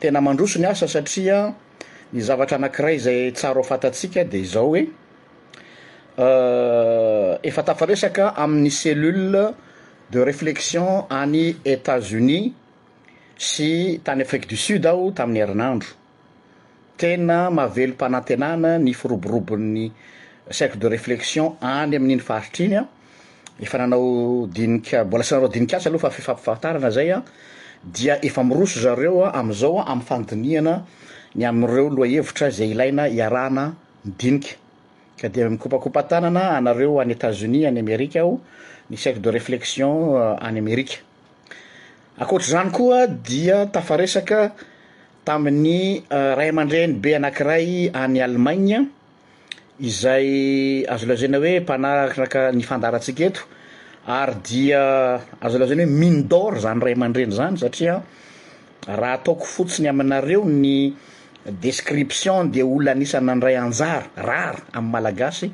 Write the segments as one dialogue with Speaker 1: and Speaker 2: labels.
Speaker 1: Tena mandroso ny asa satria ny zavatra anankiray izay tsara ho fantatsika dia izao hoe efa tafaresaka amin'ny cellule de réflexion any Etats-Unis sy tany Afrique du Sud aho tamin'ny herinandro. Tena mahavelom-panantenana ny firoborobon'ny cercle de réflexion any amin'iny faritra iny an! efa nanao dinika mbola tsy nanao dinikasa aloha fa fifampifahatarana zay a dia efa miroso zareo a amin'izao a amin'ny fandinihana ny amin'ireo lohahevitra izay ilaina iarahana midinika ka dia mikopakopa tanana anareo any États-Unis any Amerika aho ny cercle de réflexion euh, any Amerika ankoatr'izany koa dia tafaresaka tamin'ny euh, ray aman-dreny be anankiray any Allemagne izay azo lazaina hoe mpanaraka ny fandaharantsika eto ary dia azo lazaina hoe mine d'or zany ray aman-dreny zany satria raha ataoko fotsiny aminareo ny description dia olona anisan'ny nandray anjara rara amin'ny malagasy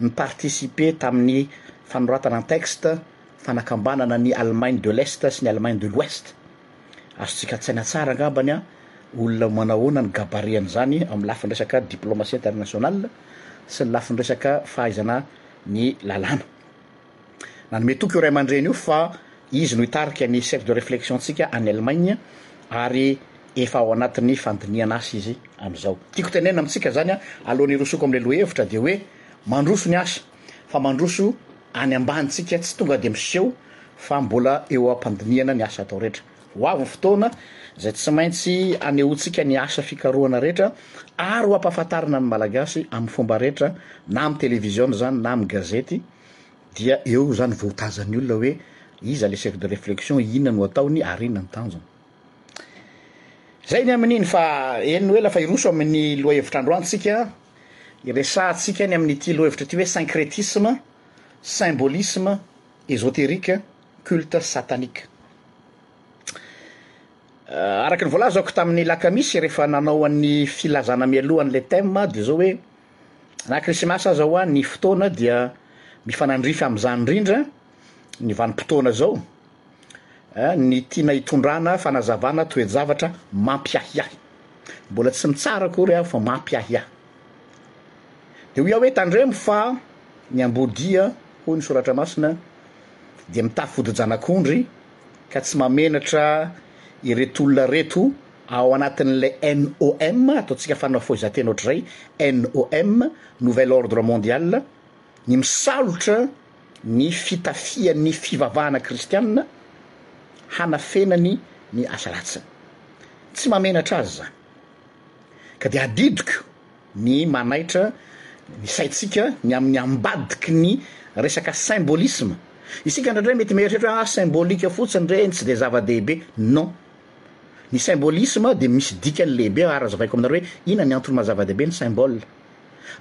Speaker 1: ny participer tamin'ny fanoratana ny texte fanakambanana ny Allemagne de l'Est sy ny Allemagne de l'Ouest. Azontsika antsaina tsara angambany an, olona manahoana ny gabarean' izany amin'ny lafiny resaka diplomasia internationale sy ny lafiny resaka fahaizana ny lalàna. Nanome toky io ray aman-dreny io fa izy no hitarika ny cercle de réflexion-tsika any Allemagne ary efa ao anatin'ny fandinihana asa izy amin'izao. Tiako tenenina amintsika izany an, alohan'ny hirosoko amin'ilay lohahevitra dia hoe mandroso ny asa. fa mandroso any ambany tsika tsy tonga de miseho fa mbola eo ampandinihana ny asa atao rehetra. Ho avy ny fotoana zay tsy maintsy anehoantsika ny asa fikarohana rehetra ary ho ampahafantarina ny malagasy amin'ny fomba rehetra na amin'ny televiziona zany na amin'ny gazety dia eo zany vao ho tazan'ny olona hoe iza le cercle de reflexion, inona no ataony ary inona ny tanjony. Zay ny amin'iny fa eny no ela fa hiroso amin'ny lohahevitra androany tsika, hiresahantsika ny amin'ity lohahevitra ity hoe syncrétisme, symbolisme, ésotérique, culte satanique. Euh, araka ny voalazako tamin'ny lakamisy rehefa nanao an'ny filazana mialoha an'ilay thème dia zao hoe na krisimasy aza hoa ny fotoana dia mifanandrify amin'izany indrindra ny vanim-potoana zao eh, ny tiana hitondrana fanazavana toe-javatra mampiahiahy. Mbola tsy mitsara akory aho fa mampiahiahy. Dia hoy aho hoe tandremo fa ny ambodia hoy ny soratra masina dia mitafy vodijanak'ondry ka tsy mamenatra ireto olona reto ao anatin'ilay NOM, ataontsika fanafohezantena ohatr'izay, NOM, Nouvel Ordre Mondial, ny misalotra ny fitafian'ny fivavahana kristianina hanafenany ny asa ratsiny. Tsy mahamenatra azy izany, ka dia adidiko ny manaitra ny saintsika ny amin'ny ambadiky ny resaka symbolisme. Isika indraindray mety mieritreritra hoe ah, symbolique fotsiny re, tsy dia zava-dehibe. Non! Ny symbolisme dia misy dikany lehibe, ary hazavaiko aminareo hoe inona ny antony maha-zava-dehibe ny symbole.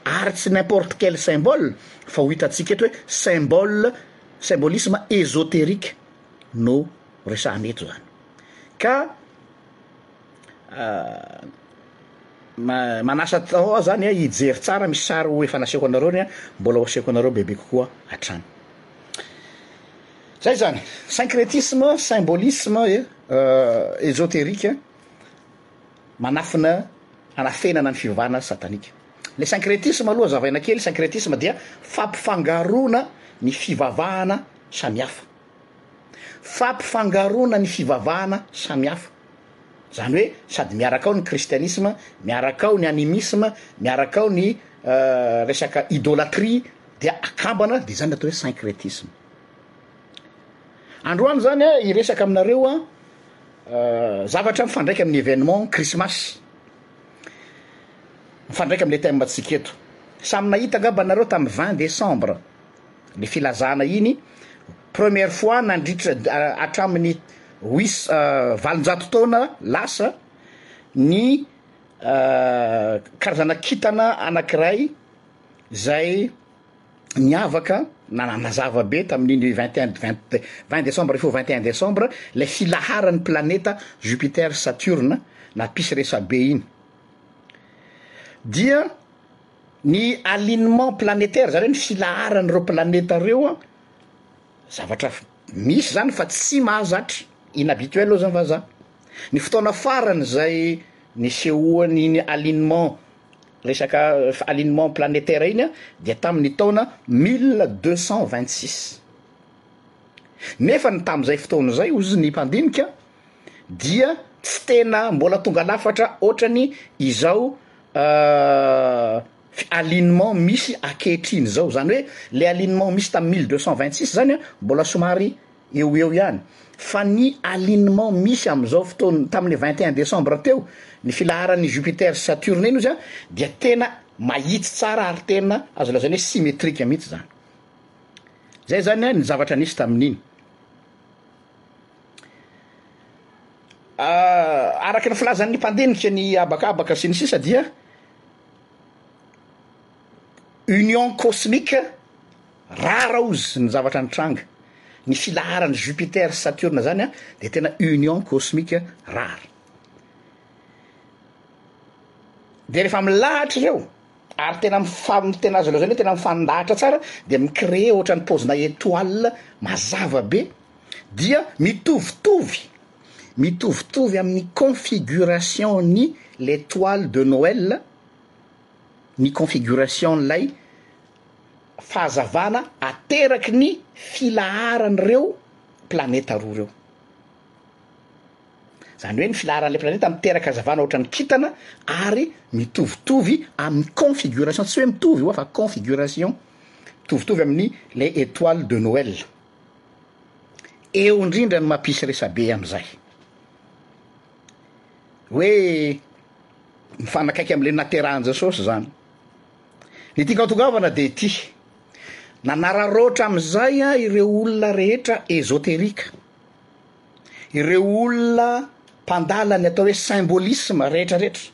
Speaker 1: ary tsy n'importe quel symbole fa ho hitantsika eto hoe symbole, symbolisme ésotérique no resahana eto zany ka manasa anao aho zany hijery tsara misy sary ho efa nasehoko anareo ny mbola ho asehoko anareo bebe kokoa hatrany, zay zany syncrétisme, symbolisme et ésotérique. manafina hanafenana ny fivavahana satanika. Ilay syncretisme aloha azavaina kely, syncretisme dia fampifangaroana ny fivavahana samihafa. Fampifangaroana ny fivavahana samihafa. Zany hoe sady miaraka ao ny kristianisma, miaraka ao ny animisma, miaraka ao ny uh, resaka idolatria dia akambana dia zany atao hoe syncretisme. Androany zany a, hiresaka aminareo a, Zavatra mifandraika amin'ny événement krismasy, mifandraika amin'ilay thème antsika eto. Samy nahita angamba nareo tamin'ny vingt décembre le filazana iny, première fois nandritra hatramin'ny huit valonjato taona lasa ny karazana kintana anankiray zay niavaka na nanazava be tamin'iny 21 20 décembre fo 21 décembre ilay filaharan'ny planeta Jupiter Saturne na pisy resabe iny dia ny alignement planétaire zany hoe ny filaharan'ireo planeta ireo a zavatra f- misy zany fa tsy mahazatra inhabituel eo zany vazaha ny fotoana farany izay nisehoan'iny alignement resaka alignement planétaire iny a, dia tamin'ny taona mille deux cent vingt six, nefa ny tamin'izay fotoana izay hozy ny mpandinika dia tsy tena mbola tonga lafatra ohatrany izao alignement misy ankehitriny izao, izany hoe le alignement misy tamin'ny mille deux cent vingt six zany a mbola somary eo ho eo ihany fa ny alignement misy amin'izao fotoana tamin'ny vingt et un décembre teo ny filaharan'ny Jupiter sy Saturne iny ozy dia tena mahitsy tsara ary tena azo lazaina hoe symétrique mihitsy zany zay zany ny zavatra nisy tamin'iny ah, araka ny filazan'ny mpandinika ny habakabaka sy ny sisa dia Union cosmique rara ozy ny zavatra nitranga, ny filaharan'i Jupiter sy Saturne zany a de tena union cosmique rara, de refa milahatra ireo ary tena mifam- tena azo lazaina hoe tena mifanindahatra tsara de mi-creer ohatran'ny paozina etoile mazava be dia mitovitovy mitovitovy amin'ny configuration-n'ny l'etoile de Noël, ny configuration-n'ilay fahazavana ateraky ny filaharan'ireo planeta roa ireo. Izany hoe ny filaharan'ilay planeta miteraka hazavana ohatran'ny kintana ary mitovitovy amin'ny configuration, tsy hoe mitovy oa fa configuration, mitovitovy amin'ny ilay étoile de Noël. Eo indrindra ny mampisy resabe amin'izay. hoe mifanakaiky amin'ilay naterahan'i Jesosy izany. Ny tiako atongavana dia ity, nanararaotra amin'izay a ireo olona rehetra ezoterika, ireo olona mpandala ny atao hoe symbolisme rehetrarehetra,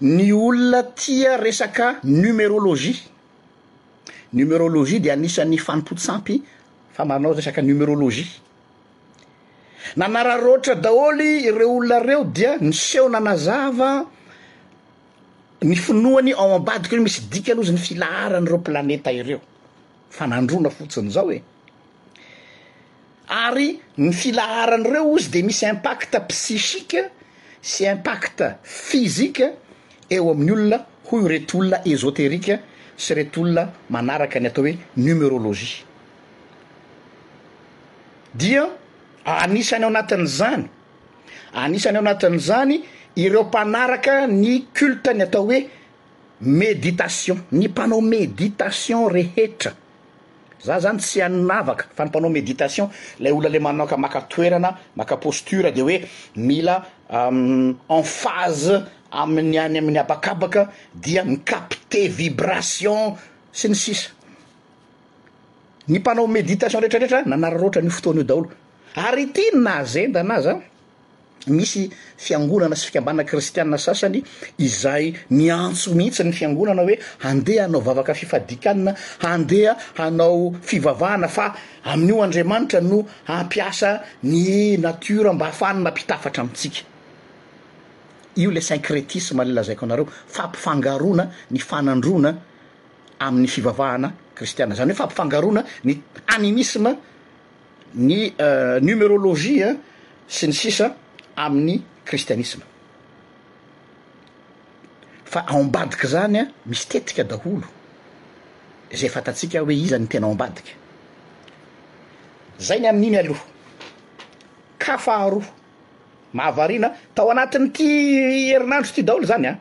Speaker 1: ny olona tia resaka numerologie, numerologie dia anisan'ny fanompoan-tsampy fa manao resaka numerologie. Nanararaotra daholo ireo olona ireo dia niseho nanazava ny finoany ao ambadika hoe misy dikany ozy ny filaharan'ireo planeta ireo fa nandroana fotsiny zao e ary ny filaharan'ireo ozy de misy impacte psychique sy impacte physique eo amin'ny olona hoy ireto olona esoterique sy ireto olona manaraka ny atao hoe numerologie. dia anisany ao anatin'izany anisany ao anatin'izany ireo mpanaraka ny culte ny atao hoe meditation ny mpanao meditation rehetra za zany tsy anavaka fa ny mpanao meditation lay olona le manaoka maka toerana maka posture de hoe mila emphase amin'ny any amin'ny habakabaka dia mi-capter vibration sy ny sisa Ny mpanao méditation retraretra nanararaotra an'io fotoana io daholo. Ary ity no nahazendana azy an! Misy fiangonana sy fikambanana kristiana sasany izay miantso mihitsy ny fiangonana hoe handeha hanao vavaka fifadikanana, handeha hanao fivavahana fa amin'io Andriamanitra no hampiasa ny natiora mba hahafahany mampitafatra amintsika. Io le syncrétisme le lazaiko anareo, fampifangaroana ny fanandroana amin'ny fivavahana kristiana, izany hoe fampifangaroana ny animisma, ny numerologie sy ny sisa amin'ny kristianisma. Fa ao ambadik'izany misy tetika daholo izay fantatsika hoe iza ny tena ao ambadika. Zay ny amin'iny aloha. Ka faharoa, mahavariana tao anatin'ity herinandro ity daholo izany a.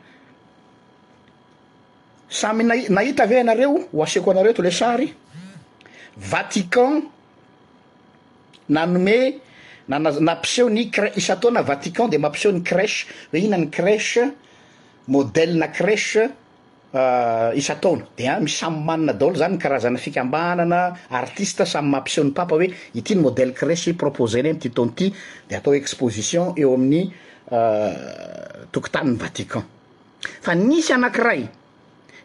Speaker 1: Samy nahita ve ianareo, ho asehoko anareo eto ilay sary, Vatican nanome na nampiseho ny crèche, isan-taona Vatican dia mampiseho ny crèche hoe inona ny crèche, modèle na crèche isan-taona, dia misy samy manana daholo zany ny karazana fikambanana, artiste samy mampiseho ny papa hoe ity ny modèle crèche proposer-nay amin'ity taona ity, dia atao exposition eo amin'ny tokotanin'ny Vatican. Fa nisy anankiray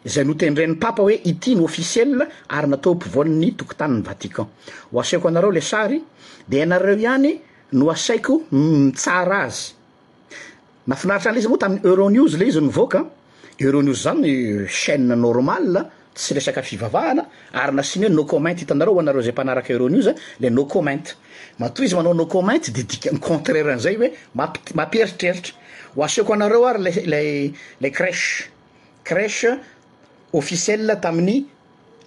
Speaker 1: izay notendren'ny Papa hoe ity no officiel ary natao eo ampovoan'ny tokotanin'ny Vatican. Ho asehoko anareo ilay sary dia ianareo ihany no asaiko mitsara azy. Nafinaritra an'ilay izy moa tamin'ny Euronews ilay izy nivoaka, Euronews izany chaîne normale, Tsy resaka fivavahana ary nasiany hoe no comment hitanareo ho anareo izay mpanaraka Euronews le no comment. Matoa izy manao no comment de dikany contraire an'izay hoe mampi- mampieritreritra. Ho asehoko anareo ary ilay ilay ilay crèche crèche officielle tamin'ny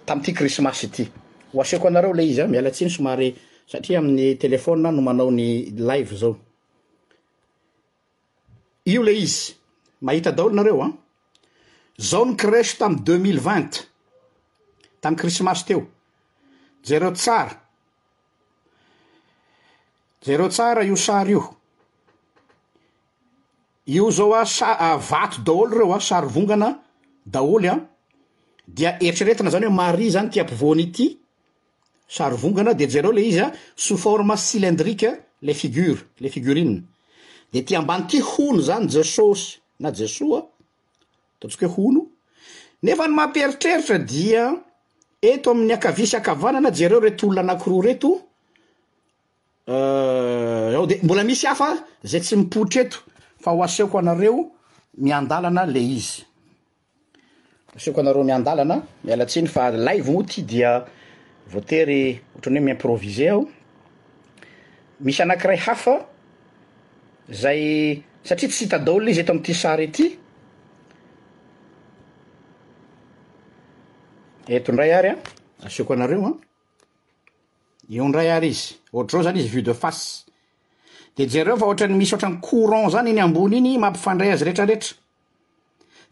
Speaker 1: tamin'ity krismasy ity. Ho asehoko anareo ilay izy a, miala tsiny somary satria amin'ny téléphone aho no manao ny live zao. Io le izy, mahita daolo nareo an! Zao ny crèche tam deux mille vingt, tam krismasy teo, jereo tsara, jereo tsara io sary io, io zao a sa- a vato daolo reo a, sary vongana daoly an, dia eritreretina zany hoe Maria zany ty ampovoany ity, Sary vongana dia jereo le izy a, sous forme cylindrique le figure, le figurine. De ety ambany ity hono zany Jesosy na Jesoa, ataontsika hoe hono. Nefa ny mampieritreritra dia eto amin'ny ankavia sy ankavanana jereo reto olona anankiroa reto, euh, ao de mbola misy hafa zay tsy mipoitra eto fa ho asehoko anareo miandalana le izy. Asehoko anareo miandalana, miala tsiny fa live moa ty dia voatery ohatran'ny hoe mi-improviser aho, misy anakiray hafa zay satria tsy hita daoly le izy eto amin'ity sary ity, eto ndray ary an, asehoko anareo an, eo ndray ary izy, ohatr'izao zany izy vue de face, de jereo fa ohatran'ny misy ohatran'ny courant zany iny ambony iny mampifandray azy retraretra.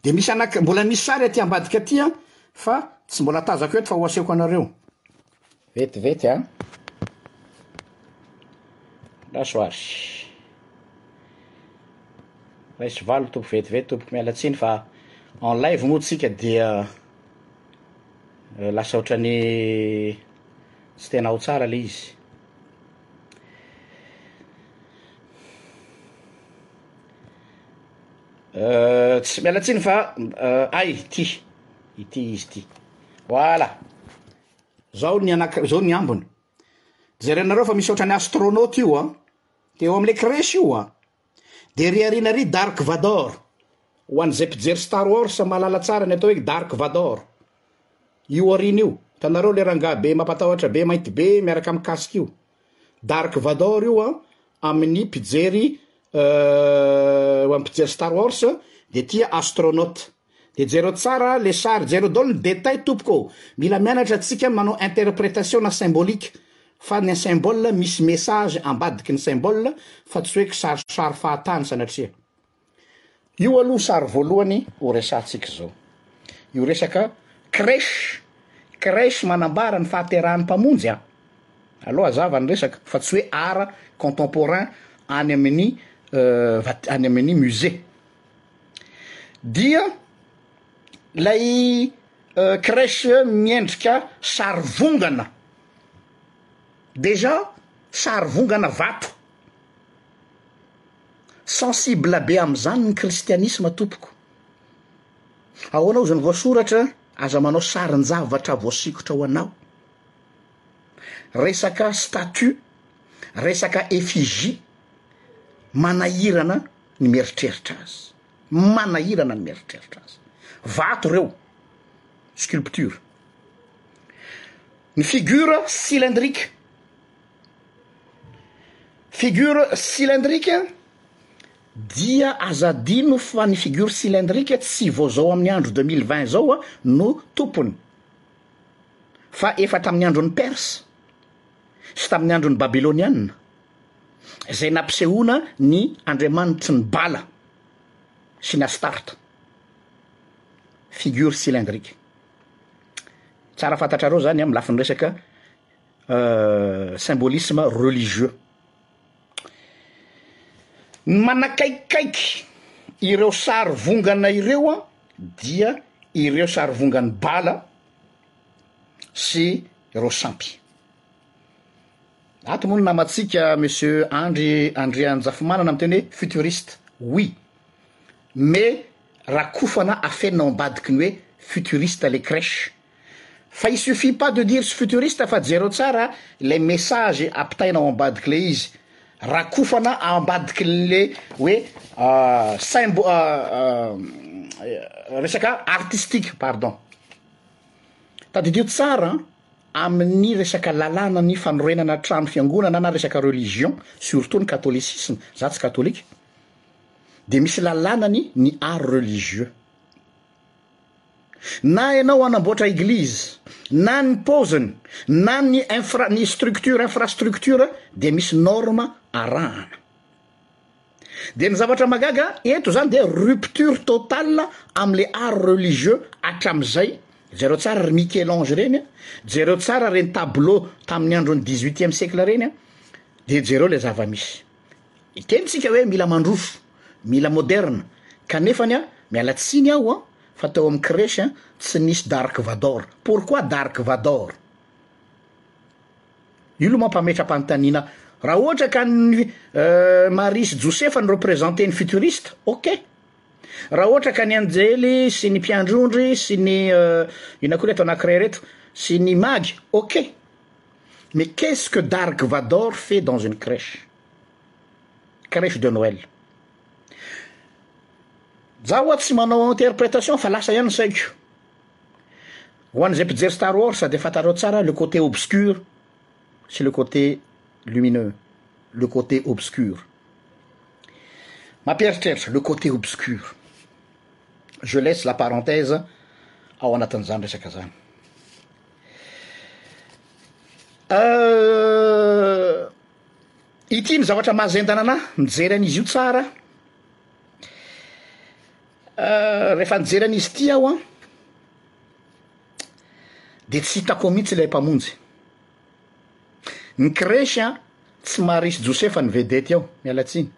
Speaker 1: Dia misy anaky, mbola misy sary aty ambadika aty an, fa tsy mbola tazako eto fa ho asehoko anareo. Vetivety an. Raiso ary. Raiso valo tompoko vetivety tompoko miala tsiny fa en live moa tsika dia euh, lasa ohatrany tsy tena ao tsara le izy. Tsy miala tsiny fa hay ity, ity izy ity, voilà zao ny anankiray zao ny ambiny, jerenareo fa misy ohatran'ny astronaute io an, de eo amle crèche io an, de ery arina ery dark vador, ho an'izay mpijery star wars mahalala tsara ny atao hoe dark vador, io arina io, hitanareo le rangahy be mampatahotra be mainty be miaraka amin'ny casque io. Dark Vador io an, amin'ny mpijery euh mpijery Star Wars de tia astronaute de jereo tsara le sary jereo daolo ny detail tompoko ô mila mianatra atsika manao interpretation na symbolique fa ny symbole misy message ambadiky ny symbole fa tsy hoe kisarisary fahatany sanatria Io aloha sary voalohany ho resahantsika izao. Io resaka crèche, crèche manambara ny fahaterahan'ny Mpamonjy a! Aleo hazava ny resaka fa tsy hoe art contemporain any amin'ny vat- any amin'ny musée. Dia lay crèche miendrika sarivongana, déjà sarivongana vato. Sensible be amzany ny kristianisma tompoko. Ahoana ozy ny voasoratra aza manao sarinjavatra voasikotra ho anao. Resaka statut, resaka effigie manahirana ny mieritreritra azy. Manahirana ny mieritreritra azy. Vato reo, sculpture. Ny figure cylindrique. Figure cylindrique dia aza adino fa ny figure cylindrique tsy vao zao amin'ny andro deux mille vingt zao a no tompony fa efa tamin'ny andron'ny persa sy tamin'ny andron'ny babylonianina zay nampisehoana ny andriamanitry ny bala sy ny astarta figure cylindrique tsara fantatrareo zany amin'ny lafiny resaka symbolisme religieux. Ny manakaikikaiky ireo sary vongana ireo an dia ireo sary vongan'ny bala sy ireo sampy. Ato moa ny namantsika monsieur Andry Andrianjafimanana miteny hoe futuriste. Oui. Mais rakofana afenina ao ambadiky ny hoe futuriste les crèches. Fa il suffit pas de dire futuriste fa jereo tsara ilay message ampitaina ao ambadiky ilay izy, rakofana ao ambadiky ilay hoe symb- resaka artistique pardon. Tadidio tsara an, amin'ny resaka lalàna ny fanorenana trano fiangonana na resaka religion surtout ny katôlisisma, za tsy katôlika, dia misy lalànany ny art religieux. Na enao hanamboatra eglise, na ny paoziny, na ny infra, ny structure, infrastructure dia misy norme arahana. Dia ny zavatra mahagaga eto zany dia rupture totale amle art religieux hatramizay, jereo tsara ry Michel-Ange reny a, jereo tsara reny tableau tamin'ny andron'ny dix-huitième siècle reny a, dia jereo le zava-misy. Hiteny tsika hoe mila mandroso, mila moderne, kanefany a, miala tsiny aho a, fa tao amin'ny crèche a, tsy nisy dark vador, pourquoi dark vador? Io lo mampametra-panontaniana ahy. Raha ohatra ka an'i Maria sy Josefa no representer ny futuriste, ok. Raha ohatra ka ny anjely sy ny mpiandry ondry sy ny inona koa le atao anankiray reto, sy ny magy, ok. Mais qu'est ce que Dark Vador fait dans une crèche? Crèche de Noël. Za oa tsy manao interpretation fa lasa ihany ny saiko. Ho an'izay mpijery Star Wars dia fantareo tsara le côté obscur sy le côté lumineux, le côté obscur. Mampieritreritra le côté obscur. Je laisse la parenthèse ao anatin'izany resaka zany. Ity no zavatra mahazendana anah mijery an'izy io tsara rehefa nijery an'izy ity aho an de tsy hitako mihitsy ilay mpamonjy ny kresy an tsy maria sy josefa ny vedety ao miala tsiny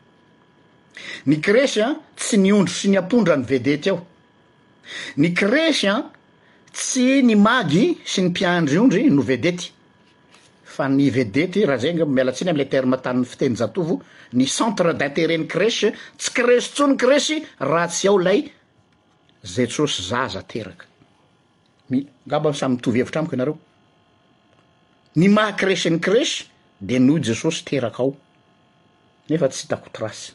Speaker 1: ny kresy an tsy ny ondry sy ny ampondra ny vedety ao Ny crèche an, tsy ny magy sy ny mpiandry ondry no vedety fa ny vedety, raha zay angamba, miala tsiny amin'ilay terme ataon'ny fitenin-jatovo, ny centre d'intérêt ny crèche, tsy crèche intsony crèche raha tsy ao ilay Zaijo sy zaza teraka. Mi- angamba samy mitovy hevitra amiko ianareo. Ny maha crèche ny crèche dia noho i Jesosy teraka ao nefa tsy hitako trace.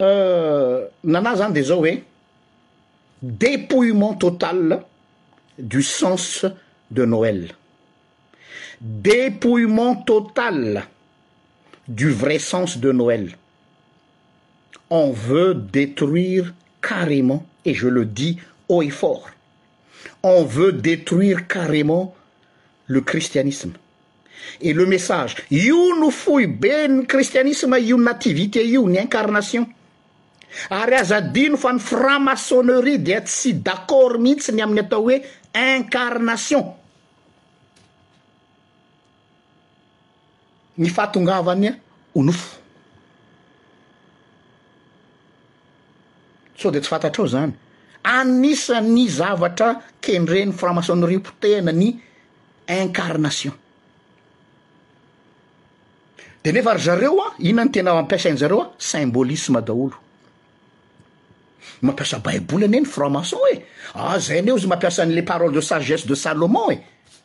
Speaker 1: euh, nana zany de zao hoe dépouillement totale du sens ëdépouillement total du vrai sens de noël on veut détruire carrément et je le dis au etfort on veut détruire carrément le christianisme et le message io no foiben'ny christianisme io nativité io ny incarnation ary aza adino fa ny franc maçonnerie dia tsy d'accord mihitsy ny amin'ny atao hoe incarnation ny fahatongavany ho nofo. Sao dia tsy fantatrao izany? Anisan'ny zavatra kendren'ny franc-maçonnerie potehana ny incarnation. De nefa ry zareo a, inona no tena ampiasain-dry zareo a? Symbolisme daholo. Mampiasa baiboly anie ny franc-maçon e! Ah, zay anie hozy mampiasa an'ilay parole de sagesse de Salomon e!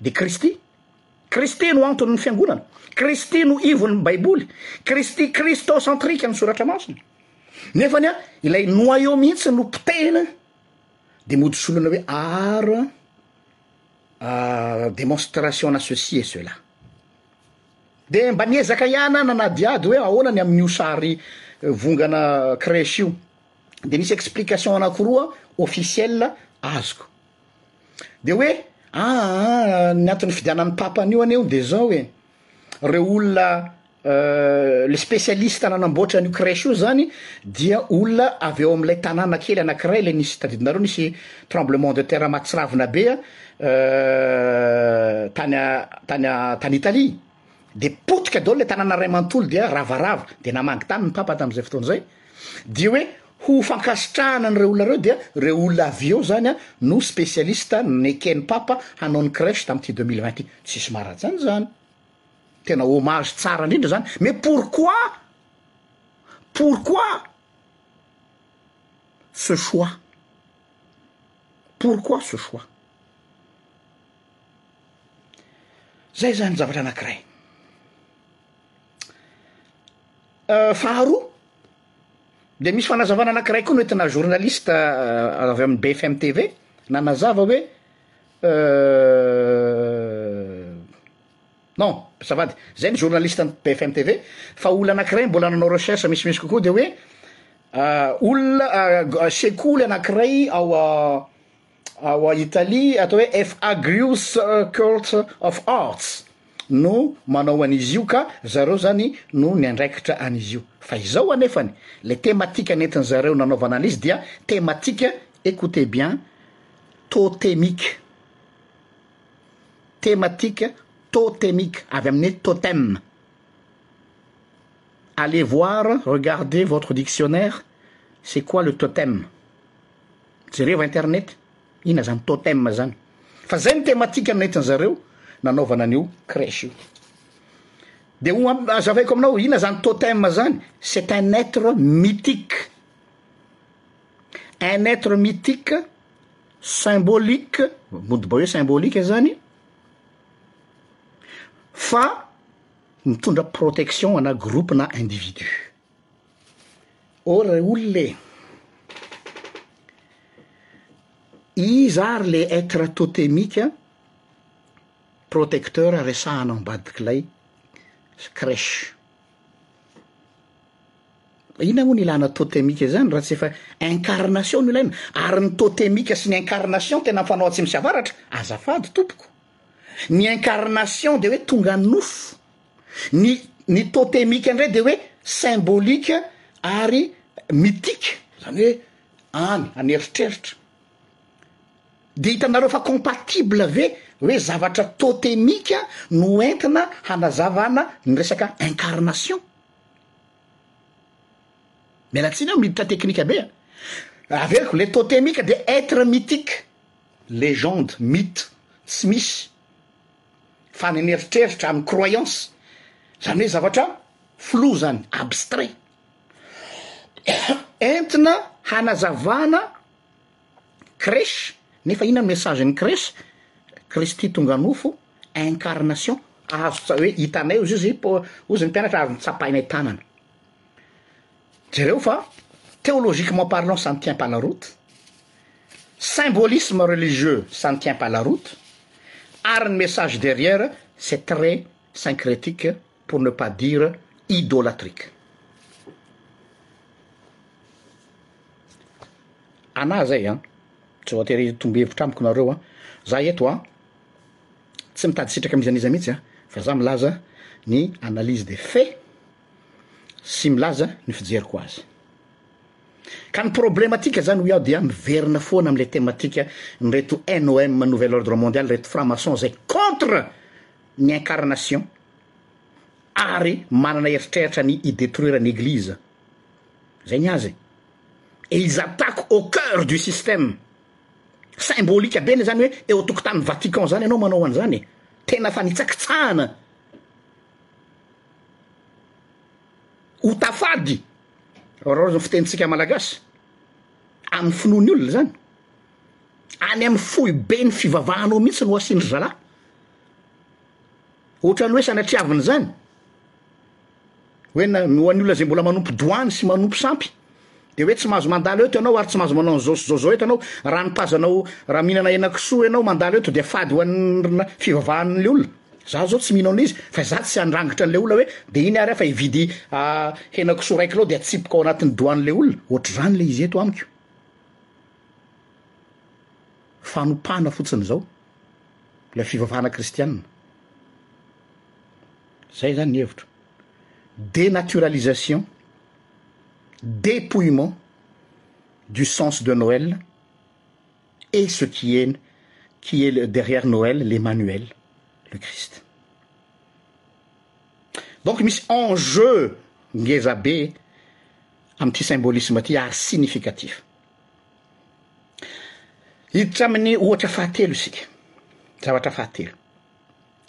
Speaker 1: dia Kristy. Kristy no antony ny fiangonana. Kristy no ivon' ny Baiboly. Kristy Christocentrique ny Soratra Masina. Nefany an, ilay noyau mihitsy no potehina dia mody solona hoe art a demonstration na ceci et cela. Dia mba niezaka ihany aho nanadihady hoe ahoana ny amin' io sary vongana crèche io. Dia nisy explication anankiroa officielle azoko. de hoe aa ny antony fividianan'ny papa an'io anie o de zao e reo olona le specialiste nanamboatra an'io crèche io zany dia olona avy eo am'ilay tanàna kely anakiray le nisy tadidinareo nisy tremblement de terre mahatsiravina be a tany a tany a tany Italie. de potika daholo le tanàna ray manontolo dia ravarava de namangy tany ny papa tamin'izay fotoana izay dia hoe ho fankasitrahana an'ireo olona ireo dia ireo olona avy eo zany a no spécialiste neken'ny papa hanao ny crèche tamin'ity deux mille vingt ty tsisy maratsana izany tena hommage tsara indrindra zany mais pourquoi pourquoi ce choix pourquoi ce choix Zay zany zavatra anankiray, faharoa de misy fanazavana anankiray koa nentina journaliste avy amin'ny BFM TV nanazava hoe non azafady zay ny journaliste ny BFM TV fa olona anankiray mbola nanao recherche misimisy kokoa de hoe olona sekoly anankiray ao Ao Italia, atao hoe FAGRIUS Court of Arts no manao an'izy io ka zareo zany no niandraikitra an'izy io. Fa izao anefany, le tematika nentin zareo nanaovana an'izy dia tematika, ecoutez bien, totemique. Tematika totemique, avy amin'ny totem. Allez voir, regardez votre dictionnaire, c'est quoi le totem. Jerevo internet ina zany totem zany fa zay ny tematika nentin zareo nanaovana an'io crèche io. De ho am- azavaiko aminao ina zany totem zany c'est un être mythique un être mythique symbolique mody bao hoe symbolique zany fa mitondra protection ana groupe na individu Oh ry olona e! Iza ary ilay être totémique protecteur resahana ao ambadik'ilay crèche? Inona moa no ilana totémique izany raha tsy efa incarnation no ilaina? Ary ny totémique sy ny incarnation tena mifanao atsimo sy avaratra? Azafady tompoko, ny incarnation de hoe tonga nofo. Ny ny totemika ndray de hoe symbolique ary mythique, zany hoe any an'eritreritra. De hitanareo fa compatible ve hoe zavatra totemika no entina hanazavana ny resaka incarnation? Miala tsiny aho miditra teknika be a! Averiko, le totemika de être mythique, legende, mythe, tsy misy. Fany mieritreritra amin'ny croyance, zany hoe zavatra flou zany, abstrait. Entina hanazavana crèche, nefa inona message ny crèche? Kristy tonga nofo, incarnation, azo tsa- hoe hitanay ozy izy, po- ozy ny mpianatra ary tsapainay tanana. Jereo fa théologiquement parlant ça ne tient pas la route, symbolisme religieux ça ne tient pas la route ary ny message derrière c'est très syncrétique pour ne pas dire idolatrique. Anah zay an, tsy voatery hitombo hevitra amiko nareo an, za eto an tsy mitady sitraka amin'iza n'iza mihitsy an, fa za milaza ny analyse des faits. sy milaza ny fijeriko azy. Ka ny problematika zany hoy aho dia miverina foana amin'ilay tematika n'ireto NOM Nouvel Ordre Mondial ireto franc-maçon zay contre ny incarnation ary manana eritreritra ny hi-detruire ny Eglizy. Zay ny azy. Et ils attaquent au cœur du système. Symbolique be ny zany hoe eo an-tokotanin'ny Vatican zany ianao manao an'izany e. Tena fanitsakitsahana. ho tafady raozy ny fitenintsika malagasy amin'ny finoan'ny olona izany any amin'ny foibe ny fivavahanao mihitsy no asian-dry zalahy ohatran'ny hoe sanatriavina izany hoe na ny ho an'ny olona izay mbola manompo doany sy manompo sampy Dia hoe tsy mahazo mandalo eto ianao ary tsy mahazo manao an'izao sy izao izao eto ianao, raha ny tazanao, raha mihinana henakisoa ianao mandalo eto dia fady ho an'ny fivavahan'ilay olona. Izaho izao tsy mino an'ilay izy fa izaho tsy handrangitra an'ilay olona hoe dia iny ary aho fa hividy henakisoa iray kilao dia atsipiko ao anatin'ny dohan'ilay olona, ohatr'izany ilay izy eto amiko. Fanopana fotsiny izao ilay fivavahana kristianina. Izay izany ny hevitro. Dénaturalisation dépouillement du sens de Noël et ce qui est qui est derrière Noël l'Emmanuel le Christ donc misy enjeu ngeza be amin'ity symbolisme ity ary significatif hiditra amin'ny ohatra fahatelo isika zavatra fahatelo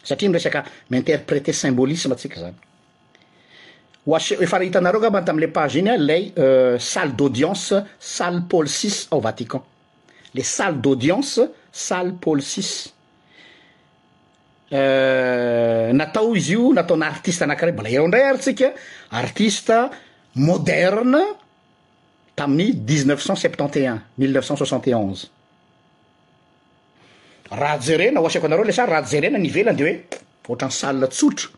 Speaker 1: satria miresaka mi-interpreter symbolisme tsika zany. Oaseho efa hitanareo angamba ny tamin'ilay page iny ilay salle d'audience salle Paul VI ao Vatican. Le salle d'audience salle Paul VI. natao izy io nataona artiste anankiray mbola eo indray ary tsika artiste moderne tamin'ny dix neuf cent septante et un mille neuf cent soixante et onze. Raha jerena, ho asehoko anareo le sary, raha jerena ny ivelany de hoe ohatran'ny salle tsotra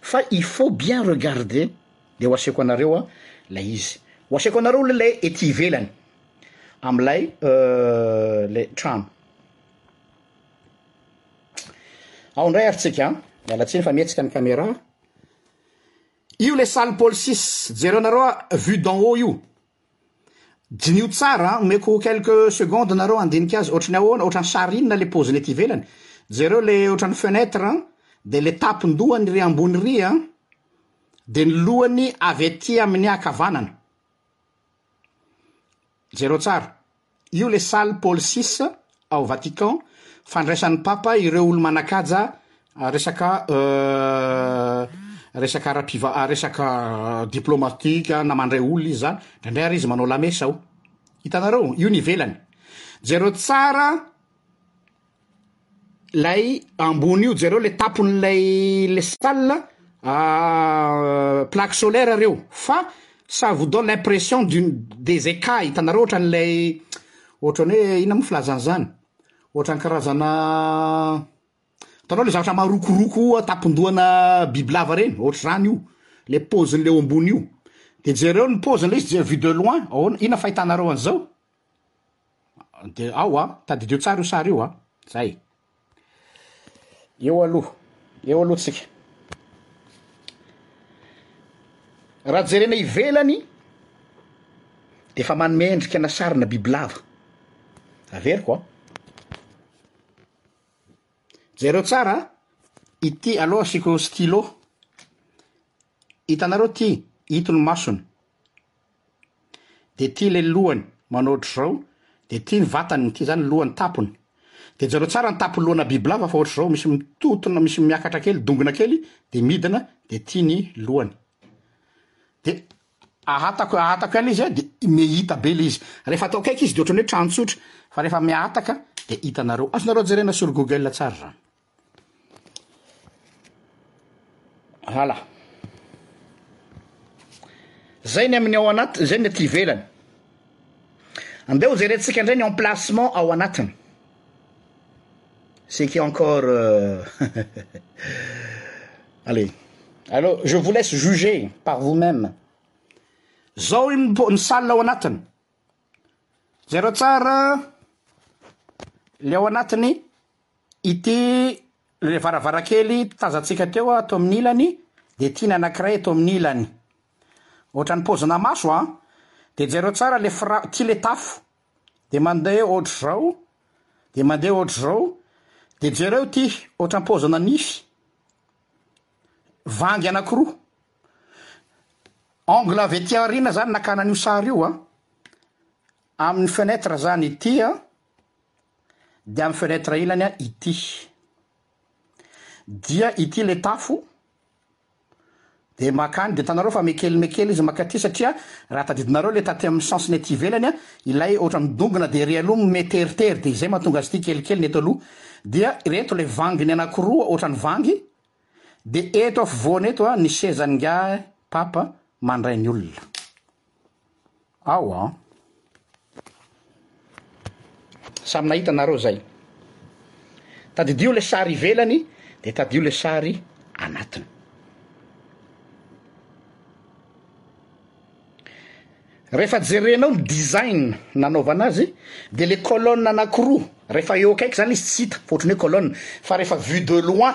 Speaker 1: fa il faut bien regarder de ho asehoko anareo a lay izy, ho asehoko anareo aloha lay ety ivelany am'lay le trano, ao indray ary tsika a, miala tsiny fa mihetsika ny camera, io le salle pole six, jereo anareo a vue d'en haut io. Diniho tsara an, omeko quelques secondes nareo handinika azy, ohatran'ny ahoana, ohatran'ny sary inona le pôziny ety ivelany? Jereo le ohatran'ny fenêtre an, de le tapin-dohany ry ambony ry an, de ny lohany avy aty amin'ny ankavanana, jereo tsara. Io le salle Paul six ao Vatican fandraisan'ny Papa ireo olo-manakaja resaka resaka ara-piva- resaka diplomatika na mandray olona izy zany, ndraindray ary izy manao lamesa ao. Hitanareo? Io ny ivelany. Jereo tsara. Ilay ambony io jereo le tapon'ilay le salle ah, plaque solaire reo fa ça vous donne l'impression d'une des écailles hitanareo ohatran'ilay ohatran'ny hoe inona moa filazana izany ohatran'ny karazana hitanao le zavatra marokoroko an-tampon-dohana bibilava ireny ohatr'izany io le paozin'ilay eo ambony io de jereo ny paozin'ilay izy je- vue de loin ahoana inona fahitanareo an'izao Dia ao a, tadidio tsara io sary io a. Zay. Eo aloha, eo aloha tsika. Raha jerena ivelany dia efa manome endrika na sarina bibilava. Averiko a. Jereo tsara, ity aloha asiako stylo. Hitanareo ty, ito ny masony, dia ty ilay lohany manao ohatr'izao, dia ty ny vatany, ty izany ny lohany, tapony. Dia jereo tsara ny tapon'ny lohana bibilava fa ohatr'izao, misy mitontona, misy miakatra kely, dongona kely, dia midina, dia ty ny lohany. Dia ahatako, ahatako ihany ilay izy, dia mihita be ilay izy. Rehefa atao akaiky izy dia ohatran'ny hoe trano tsotra, fa rehefa miahataka dia hitanareo. Azonareo jerena sur Google tsara izany. Hala. Zay ny amin'ny ao anaty, zay ny aty ivelany. Andeo jerentsika indray ny emplacement ao anatiny. C'est qui encore euh, Allez. Alors, je vous laisse juger par vous-même. Zao iny ny salle ao anatiny. Zero tsara le ao anatiny Ity ilay varavarankely tazantsika teo ato amin'ny ilany dia ity ny anankiray eto amin'ny ilany. Ohatran'ny paozina maso an! Dia jereo tsara ilay fra, ity ilay tafo dia mandeha ohatr'izao, dia mandeha ohatr'izao, dia jereo ity ohatran'ny paozina nify, vangy anankiroa. Angle avy aty aoriana izany nakana an'io sary io an! Amin'ny fenêtre izany ity an! Dia amin'ny fenêtre ilany an ity. Dia ity ilay tafo, dia makany, dia hitanareo fa mekely mekely izy makaty satria raha tadidinareo ilay taty amin'ny sens-ny aty ivelany an, ilay ohatra midongona dia ery aloha miteritery dia izay mahatonga azy ity kelikely ny eto aloha. Dia ireto ilay vanginy anakiroa ohatra ny vangy, dia eto afovoany eto an ny sezan'ingahy Papa mandray ny olona. Ao an! Samy nahita nareo zay. Tadidio le sary ivelany de tadidio le sary anatiny. Rehefa jerenao ny design nanaovana azy de le colonne anakiroa rehefa eo akaiky zany izy tsy hita fa ohatran'ny hoe colonne fa rehefa vue de loin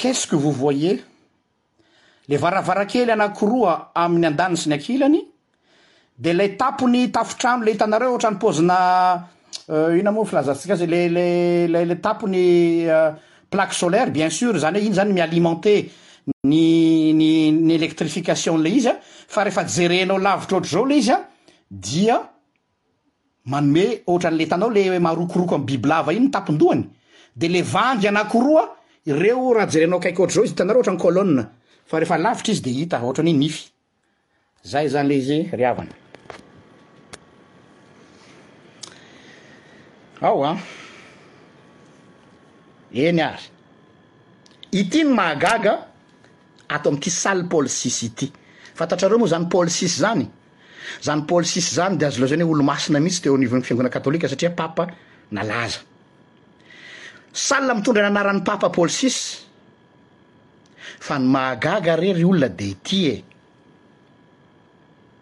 Speaker 1: Qu'est-ce que vous voyez? Ilay varavarankely anankiroa amin'ny andaniny sy ny ankilany, dia ilay tampon'ny tafontrano ilay hitanareo ohatran'ny paozina inona moa ny filazantsika azy, ilay ilay ilay ilay tampon'ny plaque solaire bien sûr, izany hoe iny izany mi-alimenter ny ny ny électrification-n'ilay izy an, fa rehefa jerenao lavitra ohatr'izao ilay izy an dia manome ohatran'le hitanao le marokoroko amin'ny biby lava iny ny tampon-dohany de le vangy anakiroa ireo raha jerenao akaiky ohatr'izao izy hitanareo ohatran'ny colonne fa rehefa lavitra izy de hita ohatran'ny hoe nify zay zany le izy ry havana ao a eny ary ity ny mahagaga ato amin'ity salle pole six ity fantatrareo moa zany pole six zany Izany Paul six izany dia azo lazaina hoe olo-masina mihitsy teo anivon'ny fiangonana katolika satria papa nalaza. Salle mitondra ny anaran'ny papa Paul six. Fa ny mahagaga re ry olona dia ity e.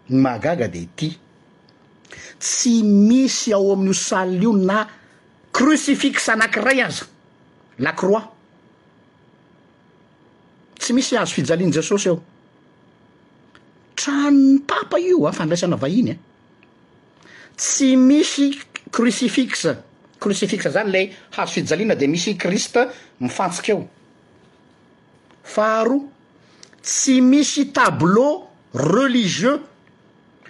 Speaker 1: Ny mahagaga dia ity. Tsy misy ao amin'io salle io na crucifix anankiray aza. La croix. Tsy misy hazo fijalian'i Jesosy eo. Tranon'ny papa io a, fandraisana vahiny a. Tsy misy crucifix, crucifix zany lay hazo fijaliana de misy Christ mifantsika eo. Faharoa, tsy misy tableau religieux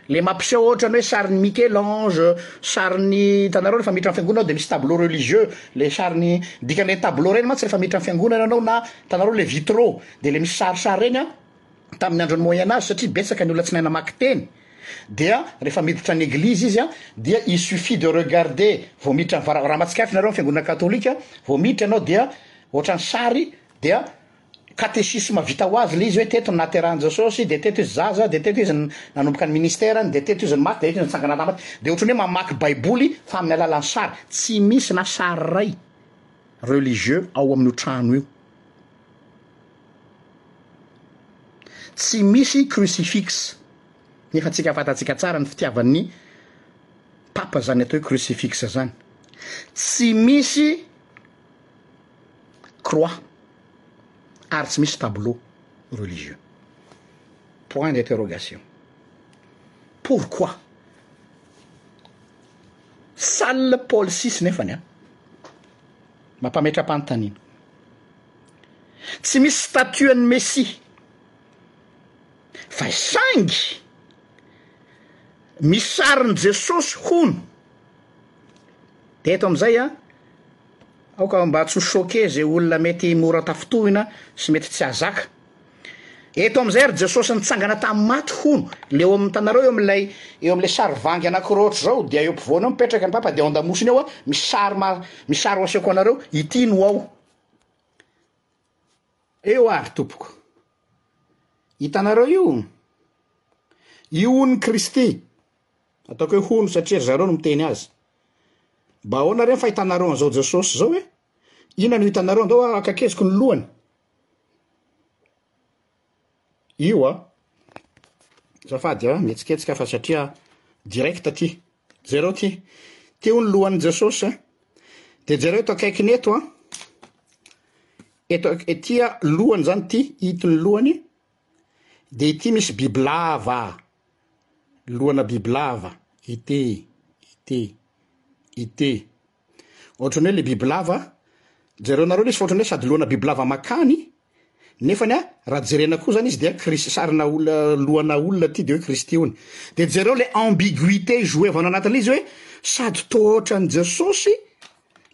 Speaker 1: le mampiseho ohatran'ny hoe sarin'i Michel Ange, sarin'ny hitanareo rehefa miditra am'fiangonana ao de misy tableau religieux, le sarin'i dikan'ireny tableau reny mantsy rehefa miditra am'fiangonana ianao na hitanareo le vitraux de le misy sarisary reny a. tamin'ny andron'ny Moyen Age satria betsaka ny olona tsy mahay mamaky teny dia rehefa miditra any eglizy izy dia il suffit de regarder vao miditra ny vara raha mahatsikaritra ianareo ny fiangonana katolika vao miditra ianao dia ohatran'ny sary dia katesisma vita ho azy le izy hoe teto ny nahaterahan'i Jesosy de teto izy zaza de teto izy nanomboka ny ministerany de teto izy ny maty de teto izy nitsangana tamin'ny maty de ohatran'ny hoe mamaky baiboly fa amin'ny alalan'ny sary tsy misy na sary iray religieux ao amin'io trano io Tsy misy crucifix, nefa tsika fantatsika tsara ny fitiavan'ny Papa zany atao hoe crucifix zany. Tsy misy croix ary tsy misy tableau religieux. Point d'interrogation. Pourquoi? Salle Paul six nefany an! Mampametra-panontaniana. Tsy misy statut an'ny Mesia fa saingy misy sarin'i Jesosy hono. De eto amin'izay a, aoka mba tsy ho choquer zay olona mety mora tafintohina sy mety tsy hahazaka. Eto amin'izay ry Jesosy nitsangana tamin'ny maty hono, le eo hitanareo eo amin'ilay eo amin'ilay sarivangy anankiroa ohatr'izao dia eo ampovoany eo mipetraka ny Papa dia eo an-damosiny eo a, misy sary ma- misy sary ho asehoko anareo, ity no ao. Eo ary tompoko. Hitanareo io? Io hono Kristy. Ataoko hoe hono satria ry zareo no miteny azy. Mba ahoana re ny fahitanareo an'izao Jesosy izao e? Inona no hitanareo? Angao akakeziko ny lohany. io a! Azafady a, mihetsiketsika fa satria direct aty. Jereo ty, ty hono lohan'i Jesosy a! Dia jereo eto akaikiny eto a! Eto, ety a, lohany izany ity, ito ny lohany, dia ity misy bibilava, lohana bibilava, ity, ity, ity. Ohatrany hoe le bibilava, jereo nareo lesy fa ohatrany hoe sady lohana bibilava makany, nefany a raha jerena koa zany izy dia kris- sarina olona lohana olona ty de hoe kristy ony. De jereo le ambiguité joué avy any anatin'le izy hoe sady toa ohatrany jesosy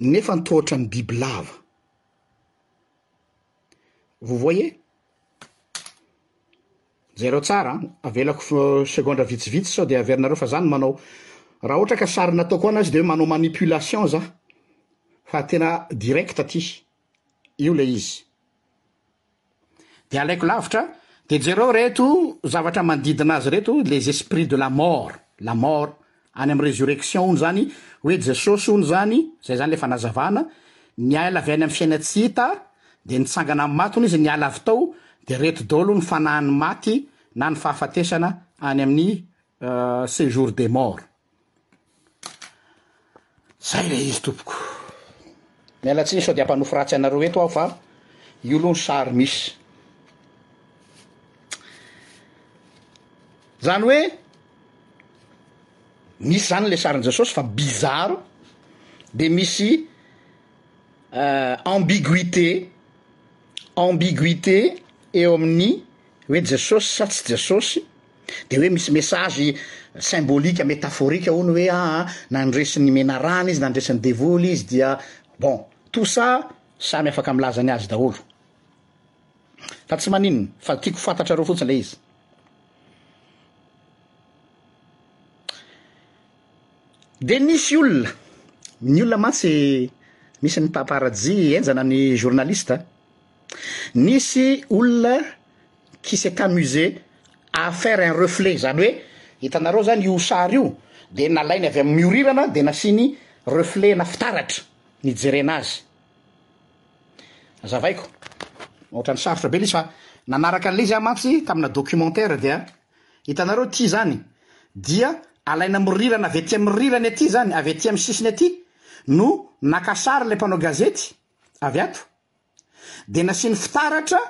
Speaker 1: nefany toa ohatrany bibilava. Vous voyez? Jereo tsara an! Avelako segondra vitsivitsy sao dia averinareo fa za no manao. Raha ohatra ka sary nataoko an azy dia hoe manao manipulation za. Fa tena direct aty. Io le izy. Dia alaiko lavitra, dia jereo reto zavatra manodidina azy reto, les esprits de la mort, la mort Any amin'ny resurrection hono izany hoe Jesosy hono izany, izay izany ilay fanazavana, niaila avy any amin'ny fiaina tsy hita dia nitsangana amin'ny maty hono izy niala avy tao dia ireto daholo ny fanahin'ny maty na ny fahafatesana any amin'ny sejour des morts. Izay ilay izy tompoko. Miala tsiny sao dia hampanofy ratsy anareo eto aho fa io aloha ny sary misy. Izany hoe. misy zany le sarin'i Jesosy fa bizarre de misy ambiguïté ambiguïté eo amin'ny hoe Jesosy sa tsy Jesosy de hoe misy message symbolique metaphorique hono hoe aa nandresy ny menarana izy nandresy ny devoly izy dia bon tout ça samy afaka milaza ny azy daholo. Ka tsy maninona fa tiako fantatrareo fotsiny le izy. De misy olona, ny olona mantsy misy ny paparazzi henjana ny journaliste a. Nisy olona qui s'est amusé à faire un reflet, zany hoe hitanareo zany io sary io de nalainy avy amin'ny miorirana de nasiany reflet-na fitaratra nijerena azy. Azavaiko. Ohatrany sarotra be le izy fa nanaraka an'le izy aho mantsy tamina documentaire dia hitanareo ty zany dia alaina am rirana avy aty am rirany aty zany avy aty am sisiny aty no naka sary le mpanao gazety avy ato dia nasiany fitaratra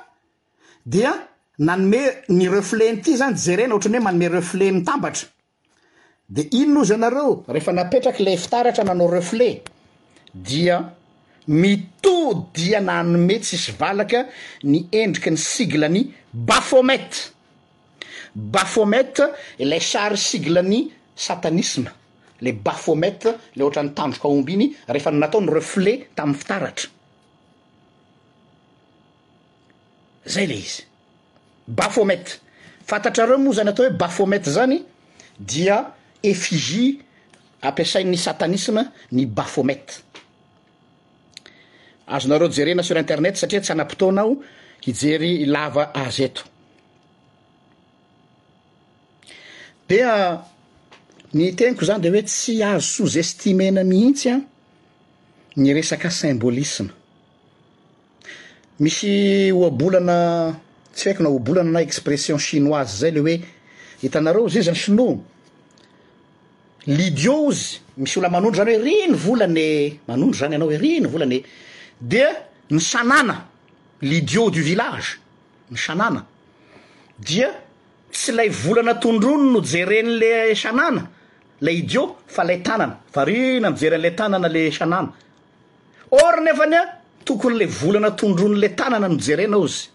Speaker 1: dia nanome ny reflet-ny ty zany jerena ohatrany hoe manome reflet mitambatra Dia inona ozy ianareo? Rehefa napetraka ilay fitaratra nanao reflet dia mitodiana hanome tsisy valaka ny endriky ny sigle ny Baphomet. Baphomet ilay sary sigle ny satanisma, ilay Baphomet ilay ohatran'ny tandroka omby iny rehefa natao ny reflet tamin'ny fitaratra. Zay ilay izy. Baphomet, fantatrareo moa zany atao hoe Baphomet zany dia effigie ampiasain'ny satanisme ny Baphomet, azonareo jerena sur internet satria tsy hanam-potoana aho hijery lava azy eto. Dia ny teniko zany de hoe tsy azo sous-estimer-na mihitsy an ny resaka symbolisme. Misy ohabolana tsy haiko na ohabolana na expression chinoise zay le hoe hitanareo ozy izy ny sinoa lidio ozy misy olona manondro zany hoe ry ny volana e manondro zany ianao hoe ry ny volana e dia ny sanana lidio du village ny sanana dia tsy ilay volana tondroiny no jeren'le sanana lay idio fa lay tanana variana mijery an'le tanana le sanana Or nefany an tokony le volana tondroiny le tanana no jerena ozy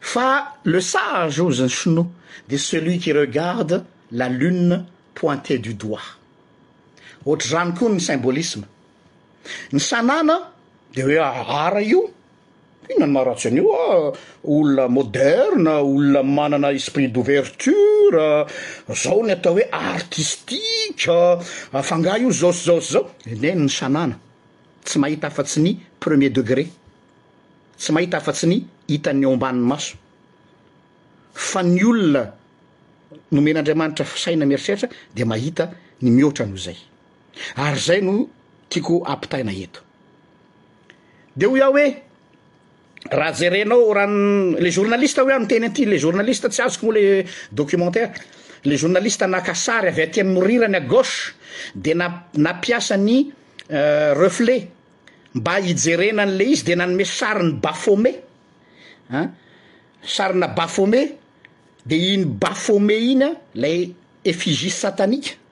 Speaker 1: fa le sage ozy ny sinoa de celui qui regarde la lune pointer du doigt ohatrizany koa ny symbolisme ny sanana de hoe ara io Inona no maharatsy an'io a? Olona moderne, olona manana esprit d'ouverture, zao ny atao hoe artistique, fa angaha io zao sy zao sy zao? Neny ny sanana, tsy mahita afa-tsy ny premier degré, tsy mahita afa-tsy ny hitan'ny ao ambanin'ny maso, fa ny olona nomen'Andriamanitra fisainana mieritreritra dia mahita ny mihoatra noho izay. ary zay no tiako ampitaina eto de hoy aho hoe raha jerenao raha ny le journaliste hoy aho niteny an'ity le journaliste tsy azoko moa le documentaire le journaliste naka sary avy aty amin'ny morirany à gauche de na- nampiasa ny reflet mba hijerena an'le izy de nanome sarin'i Baphomet an sarinà Baphomet de iny Baphomet iny an lay effigie satanika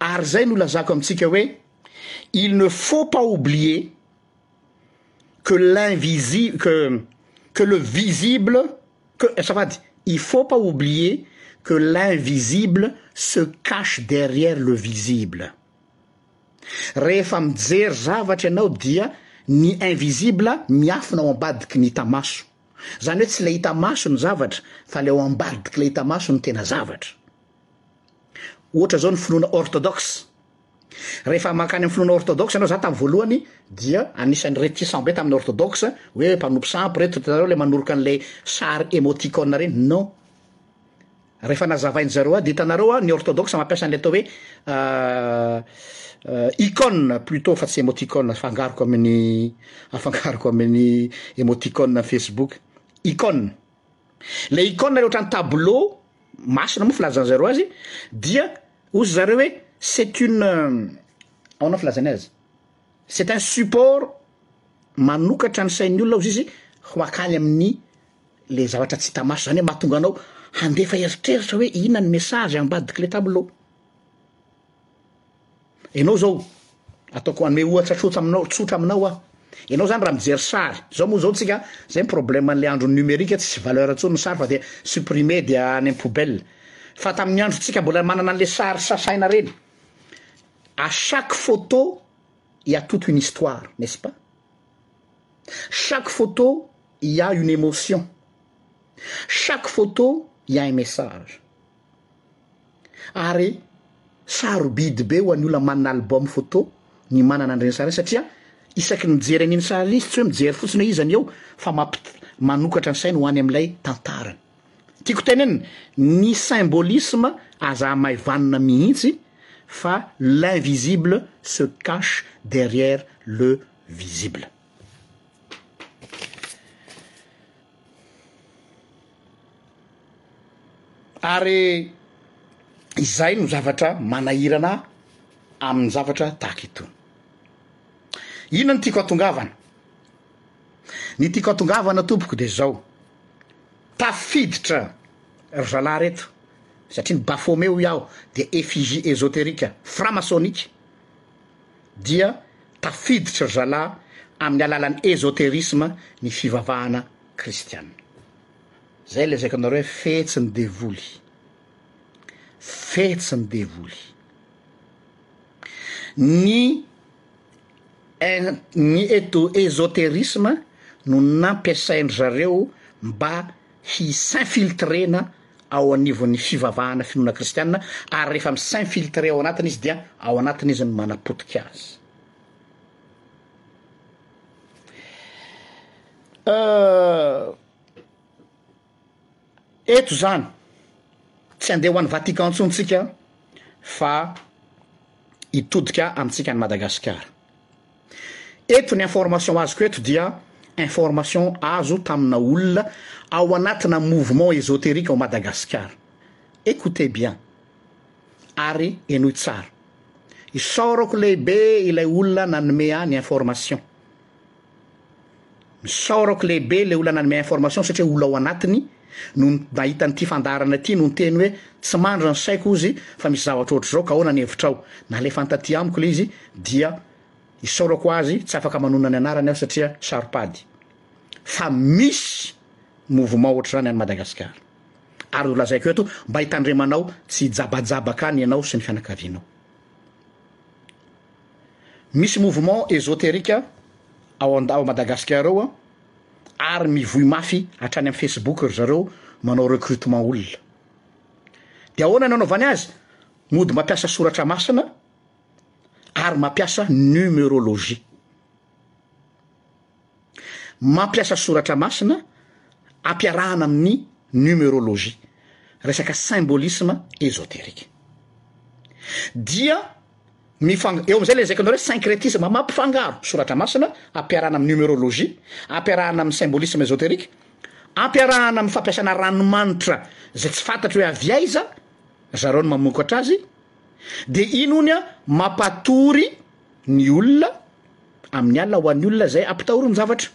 Speaker 1: Ary izay no lazako amintsika hoe il ne faut pas oublier que l'invisible que que le visible que azafady il faut pas oublier que l'invisible se cache derrière le visible rehefa mijery zavatra ianao dia ny invisible miafina ao ambadiky ny hita maso izany hoe tsy ilay hita maso ny zavatra fa ilay ao ambadik'ilay hita maso ny tena zavatra Ohatra zao ny finoana orthodoxe, rehefa mankany amin'ny finoana orthodoxe ianao, za tamin'ny voalohany dia anisan'ny reticent be tamin'ny orthodoxe hoe mpanompo sampy reto, hitanareo le manoroka an'ilay sary emoticone reny, non, rehefa nazavain'ny zareo ahy de hitanareo a ny orthodoxe mampiasa an'le atao hoe icone plutot fa tsy emoticone, afangaroko amin'ny afangaroko amin'ny emoticone amin'ny facebook, icone. Ilay icône ilay ohatran'ny tableau masina moa filazan'ny zareo azy dia hoy ry zareo hoe c'est une ahoana ny filazany azy, c'est un support manokatra ny sain'ny olona hozy izy ho akany amin'ny le zavatra tsy hita maso, zany hoe mahatonga anao handefa eritreritra hoe inona ny message ambadik'le tableau. Ianao izao, ataoko hanome ohatra tsotra aminao tsotra aminao aho, ianao zany raha mijery sary, zao moa zao tsika zay ny problème an'le andron'ny numérique tsisy valeur intsony ny sary fa dia supprimer dia any am poubelle, fa tamin'ny androntsika mbola manana an'le sary sasaina reny, à chaque photo il y'a toute une histoire n'est-ce pas? Chaque photo il y'a une émotion, chaque photo il y'a un message. ary sarobidy be ho an'ny olona manana album photo ny manana an'ireny sary ireny satria isaky ny mijery an'iny sary iny izy tsy hoe mijery fotsiny hoe iza ny eo fa mampit- manokatra ny sainy ho any amin'ilay tantarany tiako tenenina ny symbolisme aza hamay vanona mihitsy fa l'invisible se cache derrière le visible Ary izay no zavatra manahirana ahy amin'ny zavatra tahaka itony. Inona no tiako hatongavana? Ny tiako hatongavana tompoko dia zao, tafiditra ry zalahy reto satria ny Baphomet hoy aho dia effigie ésotérique franc-maçonnique dia tafiditra ry zalahy amin'ny alalan'ny esoterisme ny fivavahana kristiana. Zay le zaiko anareo hoe fetsy ny devoly. Fetsy ny devoly. Ny ny eto esoterisme no nampiasain-dry zareo mba hi s'infiltrena ao anivon'ny fivavahana finoana kristiana ary rehefa mi s'infiltre ao anatiny izy dia ao anatiny izy no manapotika azy euh, eto zany tsy andeha ho any vatican ntsontsika fa hitodika amintsika any madagasikara Eto ny information azoko eto dia information azo tamina olona ao anatina mouvement esoterique ao Madagasikara. Ecoutez bien ary henoy tsara. Isaorako lehibe ilay olona nanome ahy ny information. Misaorako lehibe le olana nimehy information satria olona ao anatiny no nahita an'ity fandaharana ity no niteny hoe tsy mandry ny saiko ozy fa misy zavatra ohatr'izao ka ahoana ny hevitrao? Nalefa taty amiko le izy dia isaorako azy tsy afaka manonona ny anarany aho satria saropady fa misy mouvement ohatr'izany any Madagasikara ary holazaiko eto mba hitandremanao tsy hijabajabaka any ianao sy ny fianakavianao. Misy mouvement esoterique ao and ao Madagascar ao an, ary mivoy mafy hatrany am Facebook ry zareo manao recrutement olona. De ahoana ny anaovany azy? Mody mampiasa soratra masina ary mampiasa numerologie. Mampiasa soratra masina ampiarahana amin'ny numerologie, resaka symbolisme ésotérique. Dia mifang-, eo amin'izay ilay zaikanareo hoe syncrétisme, mampifangaro soratra masina ampiarahana amin'ny numerologie, ampiarahana amin'ny symbolisme ésotérique, ampiarahana amin'ny fampiasana ranomanitra izay tsy fantatro hoe avy aiza, zareo no mamokatra azy, dia iny honia mampatory ny olona, amin'ny alina ho an'ny olona izay ampitahorin-javatra,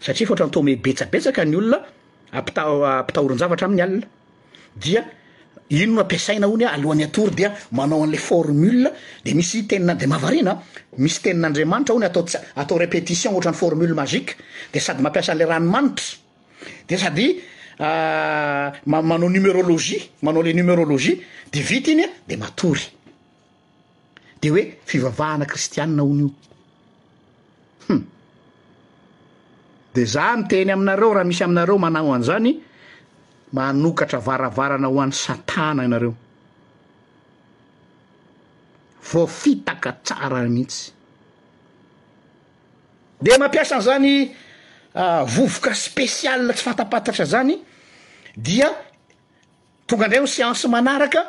Speaker 1: satria efa ohatran'ny toa me- betsabetsaka ny olona ampita- ampitahorin-javatra amin'ny alina, dia iny no ampiasaina hono a, alohan'ny hatory dia manao an'le formule de misy teninan- de mahavariana a, misy tenin'Andriamanitra hono atao tsa- atao répétition ohatran'ny formule magique, de sady mampiasa an'le ranomanitra, de sady ma- manao numerologie, manao le numerologie, de vita iny a de matory. de hoe fivavahana kristianina hono io hum de za miteny aminareo raha misy aminareo manao an'izany manokatra varavarana ho an'ny satana ianareo voafitaka tsara mihitsy de mampiasa an'izany ah, vovoka spécial tsy fantapantatra zany dia Tonga indray ho seansy manaraka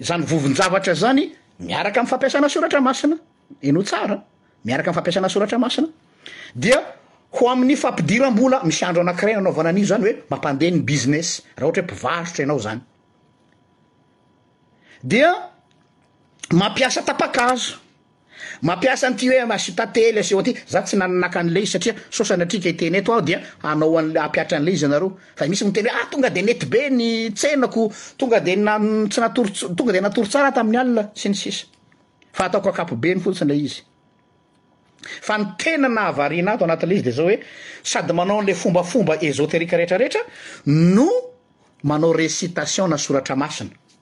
Speaker 1: izany vovon-javatra izany miaraka amin'ny fampiasana soratra masina, henoy tsara a, miaraka amin'ny fampiasana soratra masina dia ho amin'ny fampidiram-bola, misy andro anankiray nanaovana an'io zany hoe mampandeha ny business raha ohatra hoe mpivarotra ianao zany, dia mampiasa tapa-kazo. Mampiasa an'ity hoe Masu Tatele Seo ity, za tsy nananaka an'ilay izy satria sao sanatriaka hiteny eto aho dia hanao an'ilay hampihatra an'ilay izy ianareo. Fa misy miteny hoe ah tonga dia nety be ny tsenako, tonga dia nan tsy natory tso tonga dia natory tsara aho tamin'ny alina sy ny sisa. Fa ataoko ankapobeny fotsiny ilay izy. Fa ny tena nahavariana ahy tao anatin'ilay izy dia zao hoe sady manao an'ilay fombafomba esoterique rehetra rehetra no manao recitation na soratra masina.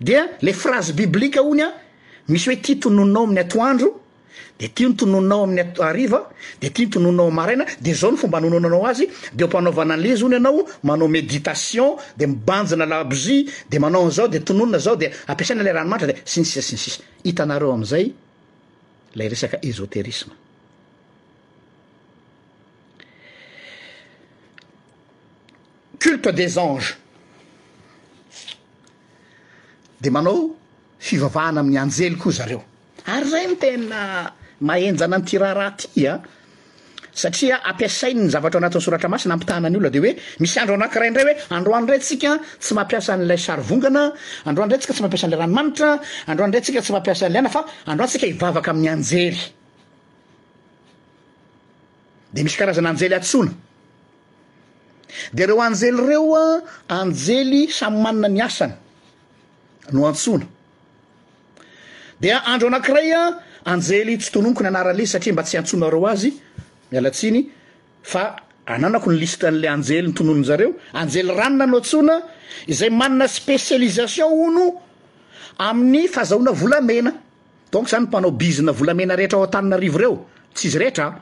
Speaker 1: Dia le phrase biblique hono a, misy hoe ty tonononao amin'ny atoandro, de ty ny tonononao amin'ny at- hariva, de ty ny tonononao maraina, de zao ny fomba anononanao azy, de eo ampanaovana an'le izy hono ianao manao méditation, de mibanjina labozia, de manao an'zao, de tononina zao, de ampiasaina le ranomanitra, de sy ny sisa sy ny sisa. Hitanareo am'zay lay resaka esoterisme. Culte des anges, dia manao fivavahana amin'ny anjely koa zareo. Ary izay no tena mahenjana an'ity raharaha ity a! satria ampiasainy ny zavatra ao anatin'ny soratra masina hampitahana ny olona, dia hoe misy andro anankiray indray hoe androany indray tsika tsy mampiasa an'ilay sarivongana, androany indray tsika tsy mampiasa an'ilay ranomanitra, androany indray tsika tsy mampiasa an'ilay aina fa androany tsika hivavaka amin'ny anjely. Dia misy karazana anjely antsoina. Dia ireo anjely ireo, anjely samy manana ny asany no antsoina. Dia andro anankiray, anjely tsy tononiko ny anarany izy satria mba tsy antsoinareo azy, miala tsiny, fa ananako ny listan'ilay anjely ntononin-jareo, anjely ranona no antsoina, izay manana spécialisation hono amin'ny fahazahoana volamena. Donc zany mpanao bizina volamena rehetra ao Antananarivo reo, tsy izy rehetra an,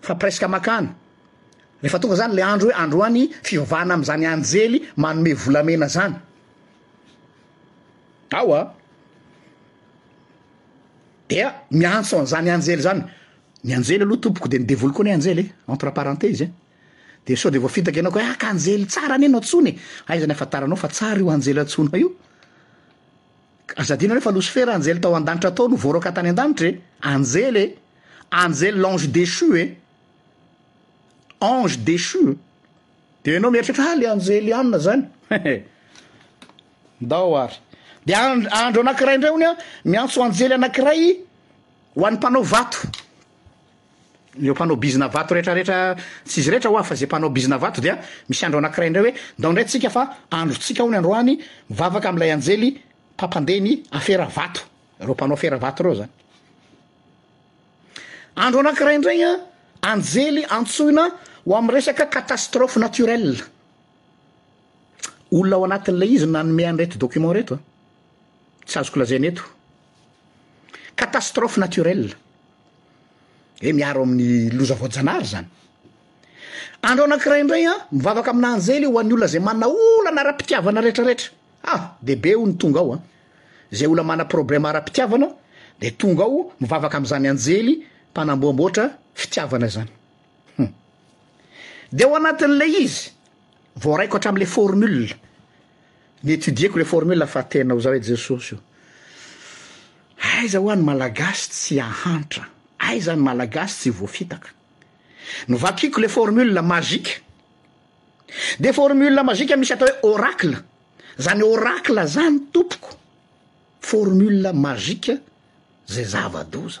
Speaker 1: fa presque makany, rehefa tonga zany le andro hoe androany fivavahana amzany anjely manome volamena zany ao an, dia miantso anzany anjely zany, ny anjely aloha tompoko de ny devoly koa anie anjely e, entre parenthese e, de sao de voafitaka ianao koa hoe aka anjely tsara anie no antsoina e, aiza ny afantaranao fa tsara io anjely antsoinao io? Aza adino anefa fa Losifera anjely tao an-danitra tao no voaroaka tany an-danitra e! Anjely e! Anjely l'ange déchu e! Ange déchu. Dia ianao mieritreritra ha le anjely anona zany. Ndao ary. Dia andro anankiray indray honia miantso anjely anankiray ho an'ny mpanao vato. ireo mpanao bizina vato rehetra rehetra tsy izy rehetra hoa fa zay mpanao bizina vato dia misy andro anakiray indray hoe ndao indray tsika fa andro tsika hono androany mivavaka amin'ilay anjely mpampandeha ny afera vato ireo mpanao afera vato ireo zany andro anakiray indray a anjely antsoina ho amin'ny resaka catastrophe naturel olona ao anatin'ilay izy nanome an'ireto document reto a tsy azoko lazaina eto Catastrophe naturelle, hoe miaro amin'ny loza voajanahary izany. Andro anankiray indray an, mivavaka amina anjely ho an'ny olona izay manana olana ara-pitiavana rehetrarehetra, ah! dia be hono ny tonga ao an, izay olona manana problème ara-pitiavana dia tonga ao mivavaka amin'izany anjely mpanamboamboatra fitiavana izany, hum! dia ao anatin'ilay izy, voaraiko hatramin'ilay formule, Ny étudier-ko le formule fa tena ho za hoe Jesosy o. Aiza hoa ny Malagasy tsy hahantra? Aiza ny Malagasy tsy voafitaka? Novakiko le formule magique. De formule magique misy atao hoe oracle. Zany oracle zany tompoko, formule magique zay zava-doza.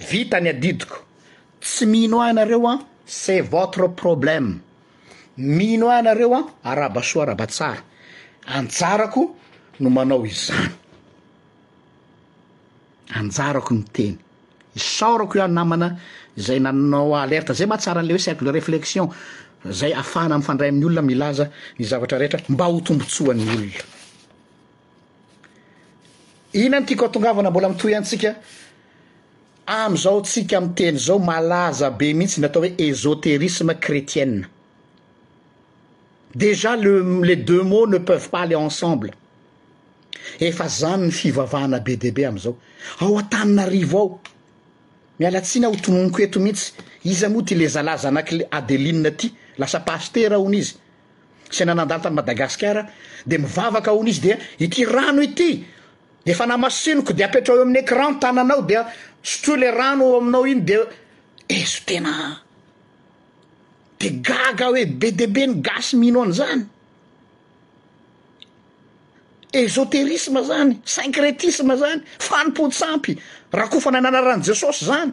Speaker 1: Vita ny adidiko. Tsy mino ahy nareo an, c'est votre problème. Mino ahy nareo an, arahaba soa arahaba tsara. Anjarako no manao izany. Anjarako ny miteny. Isaorako ihany namana izay nanao alerte zay mahatsara an'le hoe cercle de réflexion zay afahana mifandray amin'ny olona milaza ny zavatra rehetra mba ho tombontsoan'ny olona. Ina no tiako atongavana mbola mitohy antsika amizao tsika miteny zao malaza be mihitsy ny atao hoe esoterisme chretienne. Dejà le le deux mots ne peuvent pas aller ensemble, efa zany ny fivavahana be dia be amizao ao Antananarivo ao, miala tsiny aho ho tononiko eto mihitsy, iza moa ty le zalahy zanak'le Adeline ty, lasa pasitera hono izy. saina nandalo tany Madagasikara dia mivavaka hono izy dia ity rano ity efa namasiniko dia apetrao eo amin'ny écran tananao dia sotroy le rano ao aminao iny dia ezo tena de gaga hoe be de be ny gasy mino an'izany ezoterisma zany syncretisma zany fanompoan-tsampy rakofana ny anaran'i Jesosy zany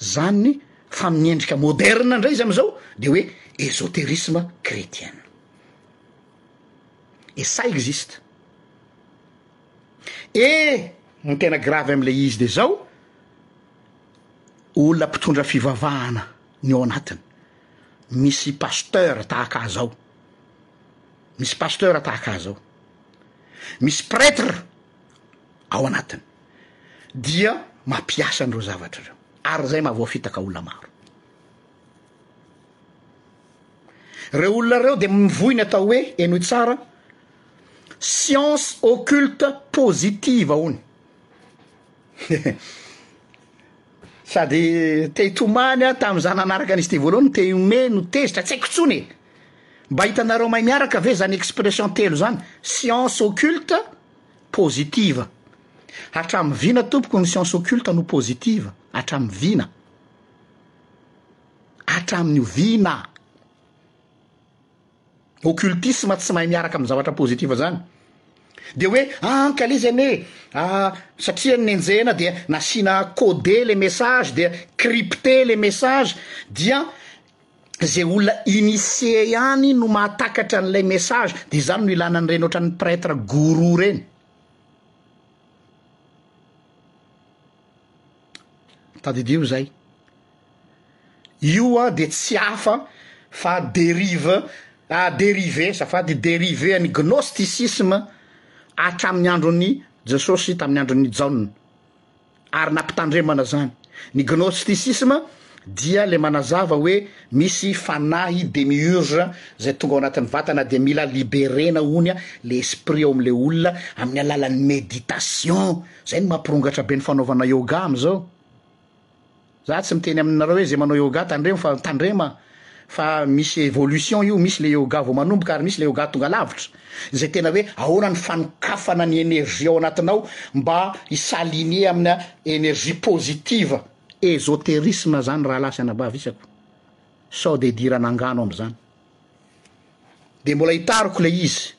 Speaker 1: Zany fa amin'ny endrika moderna indray izy amin'izao de hoe esoterisme chretien. Et ça existe. Et ny tena gravy am'le izy de zao, olona mpitondra fivavahana ny ao anatiny, misy pasteur tahaka ahy zao, misy pasteur tahaka ahy zao, misy pretre. ao anatiny dia mampiasa an'ireo zavatra ireo ary izay mahavoafitaka olona maro. Ireo olona ireo dia mivoy ny atao hoe henoy tsara science occulte positive hono. Sady te hitomany aho tamin'izany anaraka an'izy ity voalohany te hiome no tezitra tsy haiko intsony e. Mba hitanareo may miaraka ve izany expression telo izany science occulte positive hatramin'ny vina tompoko ny science occulte no positive hatramin'ny vina hatramin'io vina occultisme tsy mahay miaraka amin'ny zavatra positive zany de hoe ah, an kale izy anie ah, satria nenjehina dia nasiana code le message dia crypte le message dia ze olona initier ihany no mahatakatra an'ilay message de zany no ilana an'ireny ohatran'ny pretre gourou reny tadidio zay io a de tsy hafa fa derive ah derive zafady derive an'ny gnosticisme hatramin'ny andron'ny jesosy tamin'ny andron'ny jaona ary nampitandremana zany ny gnosticisme dia le manazava hoe misy fanahy demiurge zay tonga ao anatin'ny vatana dia mila liberena honya le esprit ao amle olona amin'ny alalan'ny meditation zay no mampirongatra be ny fanaovana yoga amzao Za tsy miteny aminareo hoe ze manao yoga tandremo fa tandrema fa misy evolution io, misy le yoga vao manomboka ary misy le yoga tonga lavitra ze tena hoe ahoana ny fanokafana ny energie ao anatinao mba hi s'aligner amina energie positive. Esoterisme zany rahalahy sy anabavy isako sao de hidirana angano amzany de mbola hitariko le izy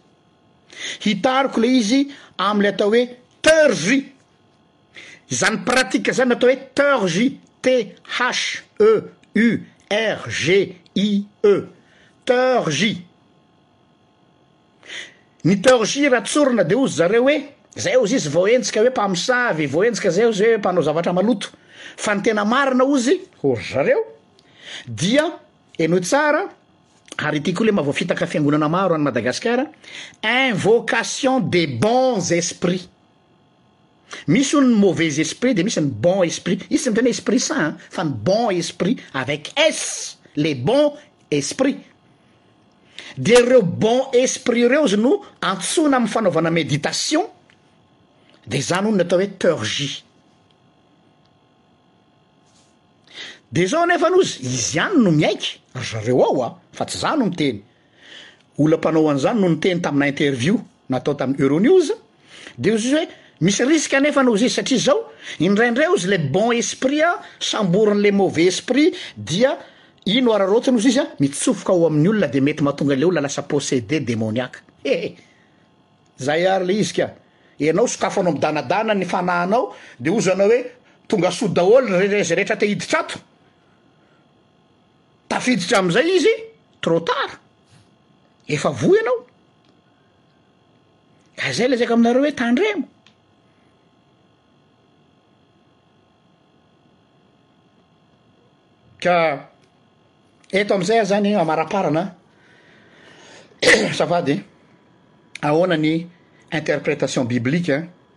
Speaker 1: hitariko le izy amle atao hoe turvy Izany pratique izany atao hoe Turgy, T-H-E-U-R-G-Y-E, Turgy. Ny Turgy raha tsorina dia hozy zareo hoe, zay hozy izy vao henjika hoe mpamosavy, vao henjika zay hozy hoe mpanao zavatra maloto. Fa ny tena marina hozy, hory zareo, dia henoy tsara, ary ity koa le maha voafitaka fiangonana maro any Madagasikara, invocation des bons esprits. Misy hono ny mauvais esprit dia misy ny bon esprit, izy tsy miteny esprit saint an, fa ny bon esprit avec S, les bons esprits. Dia ireo bon esprit ireo izy no antsoina amin'ny fanaovana méditation, dia izany hono ny atao hoe Turgy. Dia izao anefa hozy, izy ihany no miaiky, ry zareo ao an, fa tsy izaho no miteny, olona mpanao an'zany no niteny tamina interview natao tamin'ny Euronews de hozy izy hoe misy risque nefany hozy izy satria zao indraindray hozy le bon esprit a samborin'le mauvais esprit dia iny no araraotiny hozy izy a mitsofoka ao amin'ny olona de mety mahatonga le olona lasa possédé demoniaque ehe zay ary le izy ka ianao sokafanao midanadana ny fanahinao de hozy anao hoe tongasoa daholo re- ze rehetra te hiditra ato. Tafiditra amizay izy trop tard, efa voa ianao, ka izay lazaiko aminareo hoe tandremo, ka eto amizay aho zany amaraparana azafady e, ahoana ny interpretation biblique.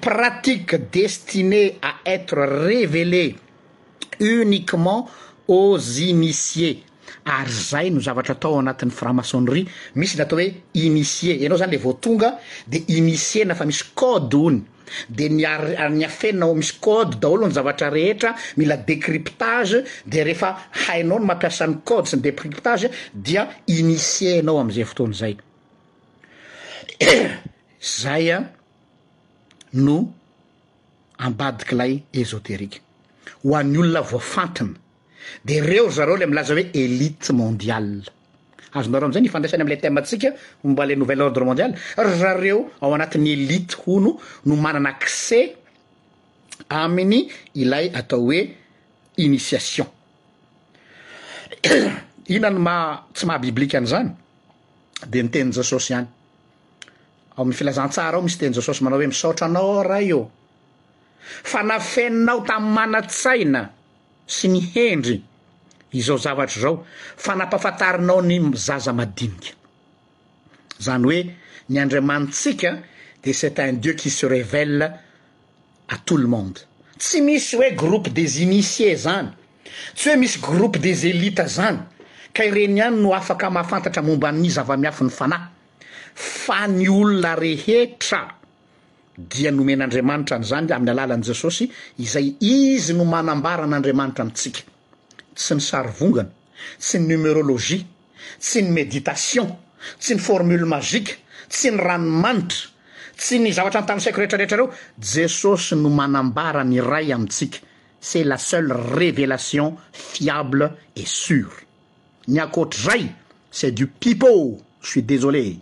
Speaker 1: pratique destinée à être révélée uniquement aux initiés, ary zay no zavatra atao ao anatin'ny franc-maçonnerie, misy ny atao hoe initié, ianao zany le vao tonga de initié-na fa misy code ony, de ny ary ny afenina ao misy code daholo ny zavatra rehetra, mila décryptage, de rehefa hainao ny mampiasa ny code sy ny décryptage dia initié ianao am'zay fotoana zay. Zay an no ambadik'ilay esoterique. Ho an'ny olona voafantina de reo zareo le milaza hoe elite mondiale. Azonareo am'zay ny ifandraisany am'le thème antsika momba le nouvel ordre mondial. Ry zareo ao anatin'ny elite hono no manana accès amin'ny ilay atao hoe initiation. Inona no maha tsy maha biblique an'zany? dia ny tenin'i Jesosy ihany. Ao amin'ny filazantsara ao misy tenin'i Jesosy manao hoe misaotra anao aho Ray ô fa nafeninao tamin'ny manan-tsaina sy ny hendry izao zavatra izao fa nampafantarinao ny zaza madinika. Izany hoe ny Andriamanitsika dia c'est un Dieu qui se révèle à tout le monde tsy misy hoe groupe des initiés zany, tsy hoe misy groupe des élites zany ka ireny ihany no afaka mahafantatra momba ny zava-miafin'ny fanahy fa ny olona rehetra dia nomen'Andriamanitra an'izany amin'ny alalan'i Jesosy izay izy no manambara an'Andriamanitra amintsika. tsy ny sarivongana, tsy ny numerologie, tsy ny méditation, tsy ny formule magique, tsy ny ranomanitra, tsy ny zavatra an-tanisaiko rehetrarehetra ireo, Jesosy no manambara ny Ray amintsika, c'est la seule révélation fiable et sûre. Ny ankoatr'izay c'est du pipeau, je suis désolé.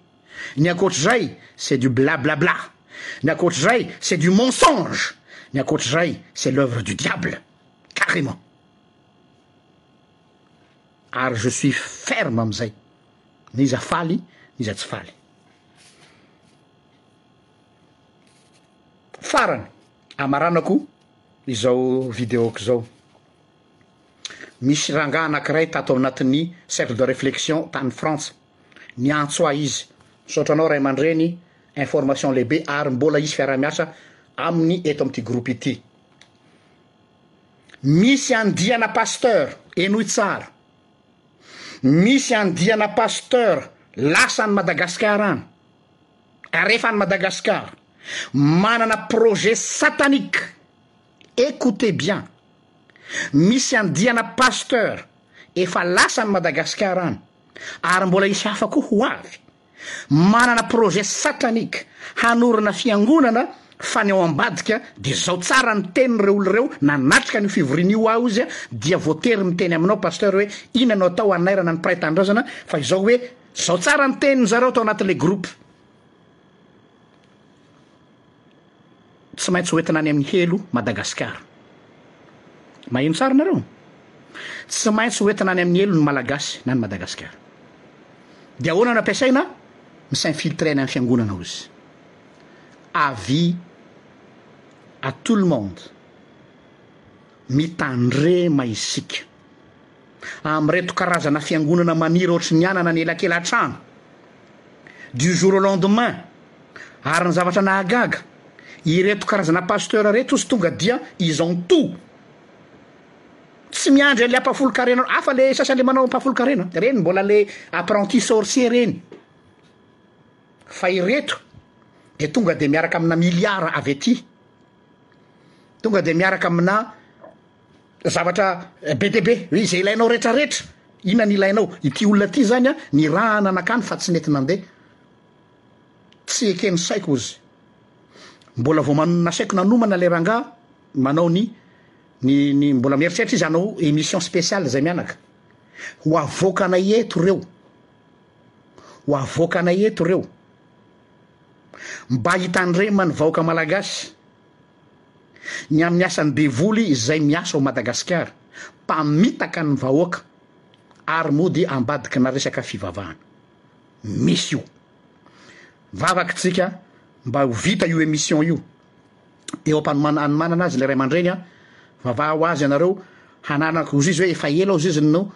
Speaker 1: Ny ankoatr'izay c'est du blablabla. Ny ankoatr'izay c'est du mensonge. Ny ankoatr'izay c'est l'œuvre du diable. carrement ary je suis ferme amzay na iza faly na iza tsy faly farany amaranako izao videoko zao misy rangah anakiray tato anatin'ny cercle de reflexion tany frantsa Niantso ahy izy. Misaotra anao ray aman-dreny, information lehibe ary mbola hisy fiaraha-miasa aminy eto amin'ity groupe ity. Misy andiana pasteur, henoy tsara. Misy andiana pasteur lasa any Madagascar any, ary efa any Madagascar, manana projet satanique, ecoutez bien, misy andiana pasteur efa lasa any Madagascar any, Ary mbola hisy hafa koa ho avy. Manana projet satanic hanorina fiangonana fa ny ao ambadika dia zao tsara ny teny reo olo reo nanatrika an'io fivoriana io aho izy dia voatery miteny aminao pasteur hoe inona no atao hanairana ny mpiray tanindrazana fa izao hoe zao tsara ny teniny zareo tao anatin'ilay groupe Tsy maintsy ho entina any amin'ny Hello Madagasikara. Maheno tsara nareo? Tsy maintsy ho entina any amin'ny Hello ny Malagasy na ny Madagasikara. Dia ahoana no ampiasaina? Mi-s'infiltrer any amin'ny fiangonana hoy izy. Avis à tout le monde, mitandrema isika. amin'ireto karazana fiangonana maniry ohatry ny anana ny elakelan-trano du jour au lendemain ary ny zavatra nahagaga ireto karazana pasteur ireto ozy tonga dia ils ont tout tsy miandry an'ilay ampahafolon-karena anao hafa le sasany le manao ampahafolon-karena reny mbola le apprenti sorcier reny fa ireto dia tonga dia miaraka amina miliara avy aty tonga dia miaraka amina zavatra be dia be hoe izay ilainao retraretra inona ny ilainao ity olona ity zany a ny rahana nakany fa tsy nety nandeha tsy eken'ny saiko ozy mbola vao manasaiko nanomana le rangah manao ny ny ny mbola mieritreritra izy hanao émission spéciale zay mianaka ho avoakana eto ireo ho avoakana eto ireo mba hitandrema ny vahoaka malagasy ny amin'ny asan'ny devoly izay miasa ao Madagasikara, mpamitaka ny vahoaka ary mody ambadikina resaka fivavahana. Misy io. Vavaka tsika mba ho vita io emission io. Eo ampanomana anomanana azy ilay ray aman-dreny a. Vavaha ho azy ianareo hananako ozy izy hoe efa ela ozy izy no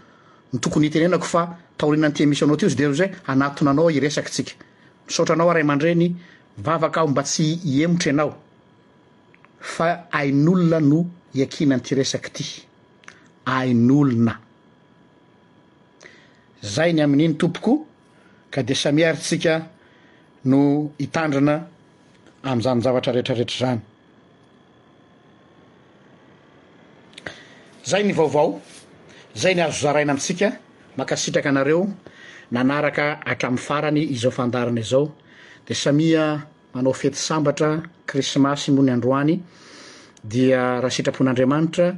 Speaker 1: ny tokony hitenenako fa taorianan'ity emission-nao ity ozy dia ozy hoe hanatona anao hiresaka tsika. Misaotra anao a ray aman-dreny Vavaka aho mba tsy hihemotra ianao fa ain'olona no iakiana an'ity resaka ity. Ain'olona. Zay ny amin'iny tompoko ka dia samia ary tsika no hitandrina amin'izany zavatra rehetra rehetra izany. Zay ny vaovao, zay ny azo zaraina amintsika, mankasitraka anareo nanaraka hatramin'ny farany izao fandaharana izao, dia samia manao fety sambatra krismasy moa ny androany, dia raha sitrapon'Andriamanitra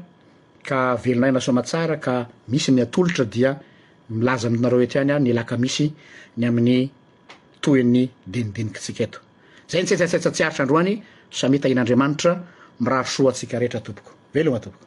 Speaker 1: ka velon'aina soamatsara ka misy ny atolotra dia milaza aminareo eto ihany aho ny lakamisy ny amin'ny toy ny dinidinikintsika eto. Zay nitsetsasetsa tsy aritra androany, samia tahian'Andriamanitra mirary soa antsika rehetra tompoko. Veloma tompoko.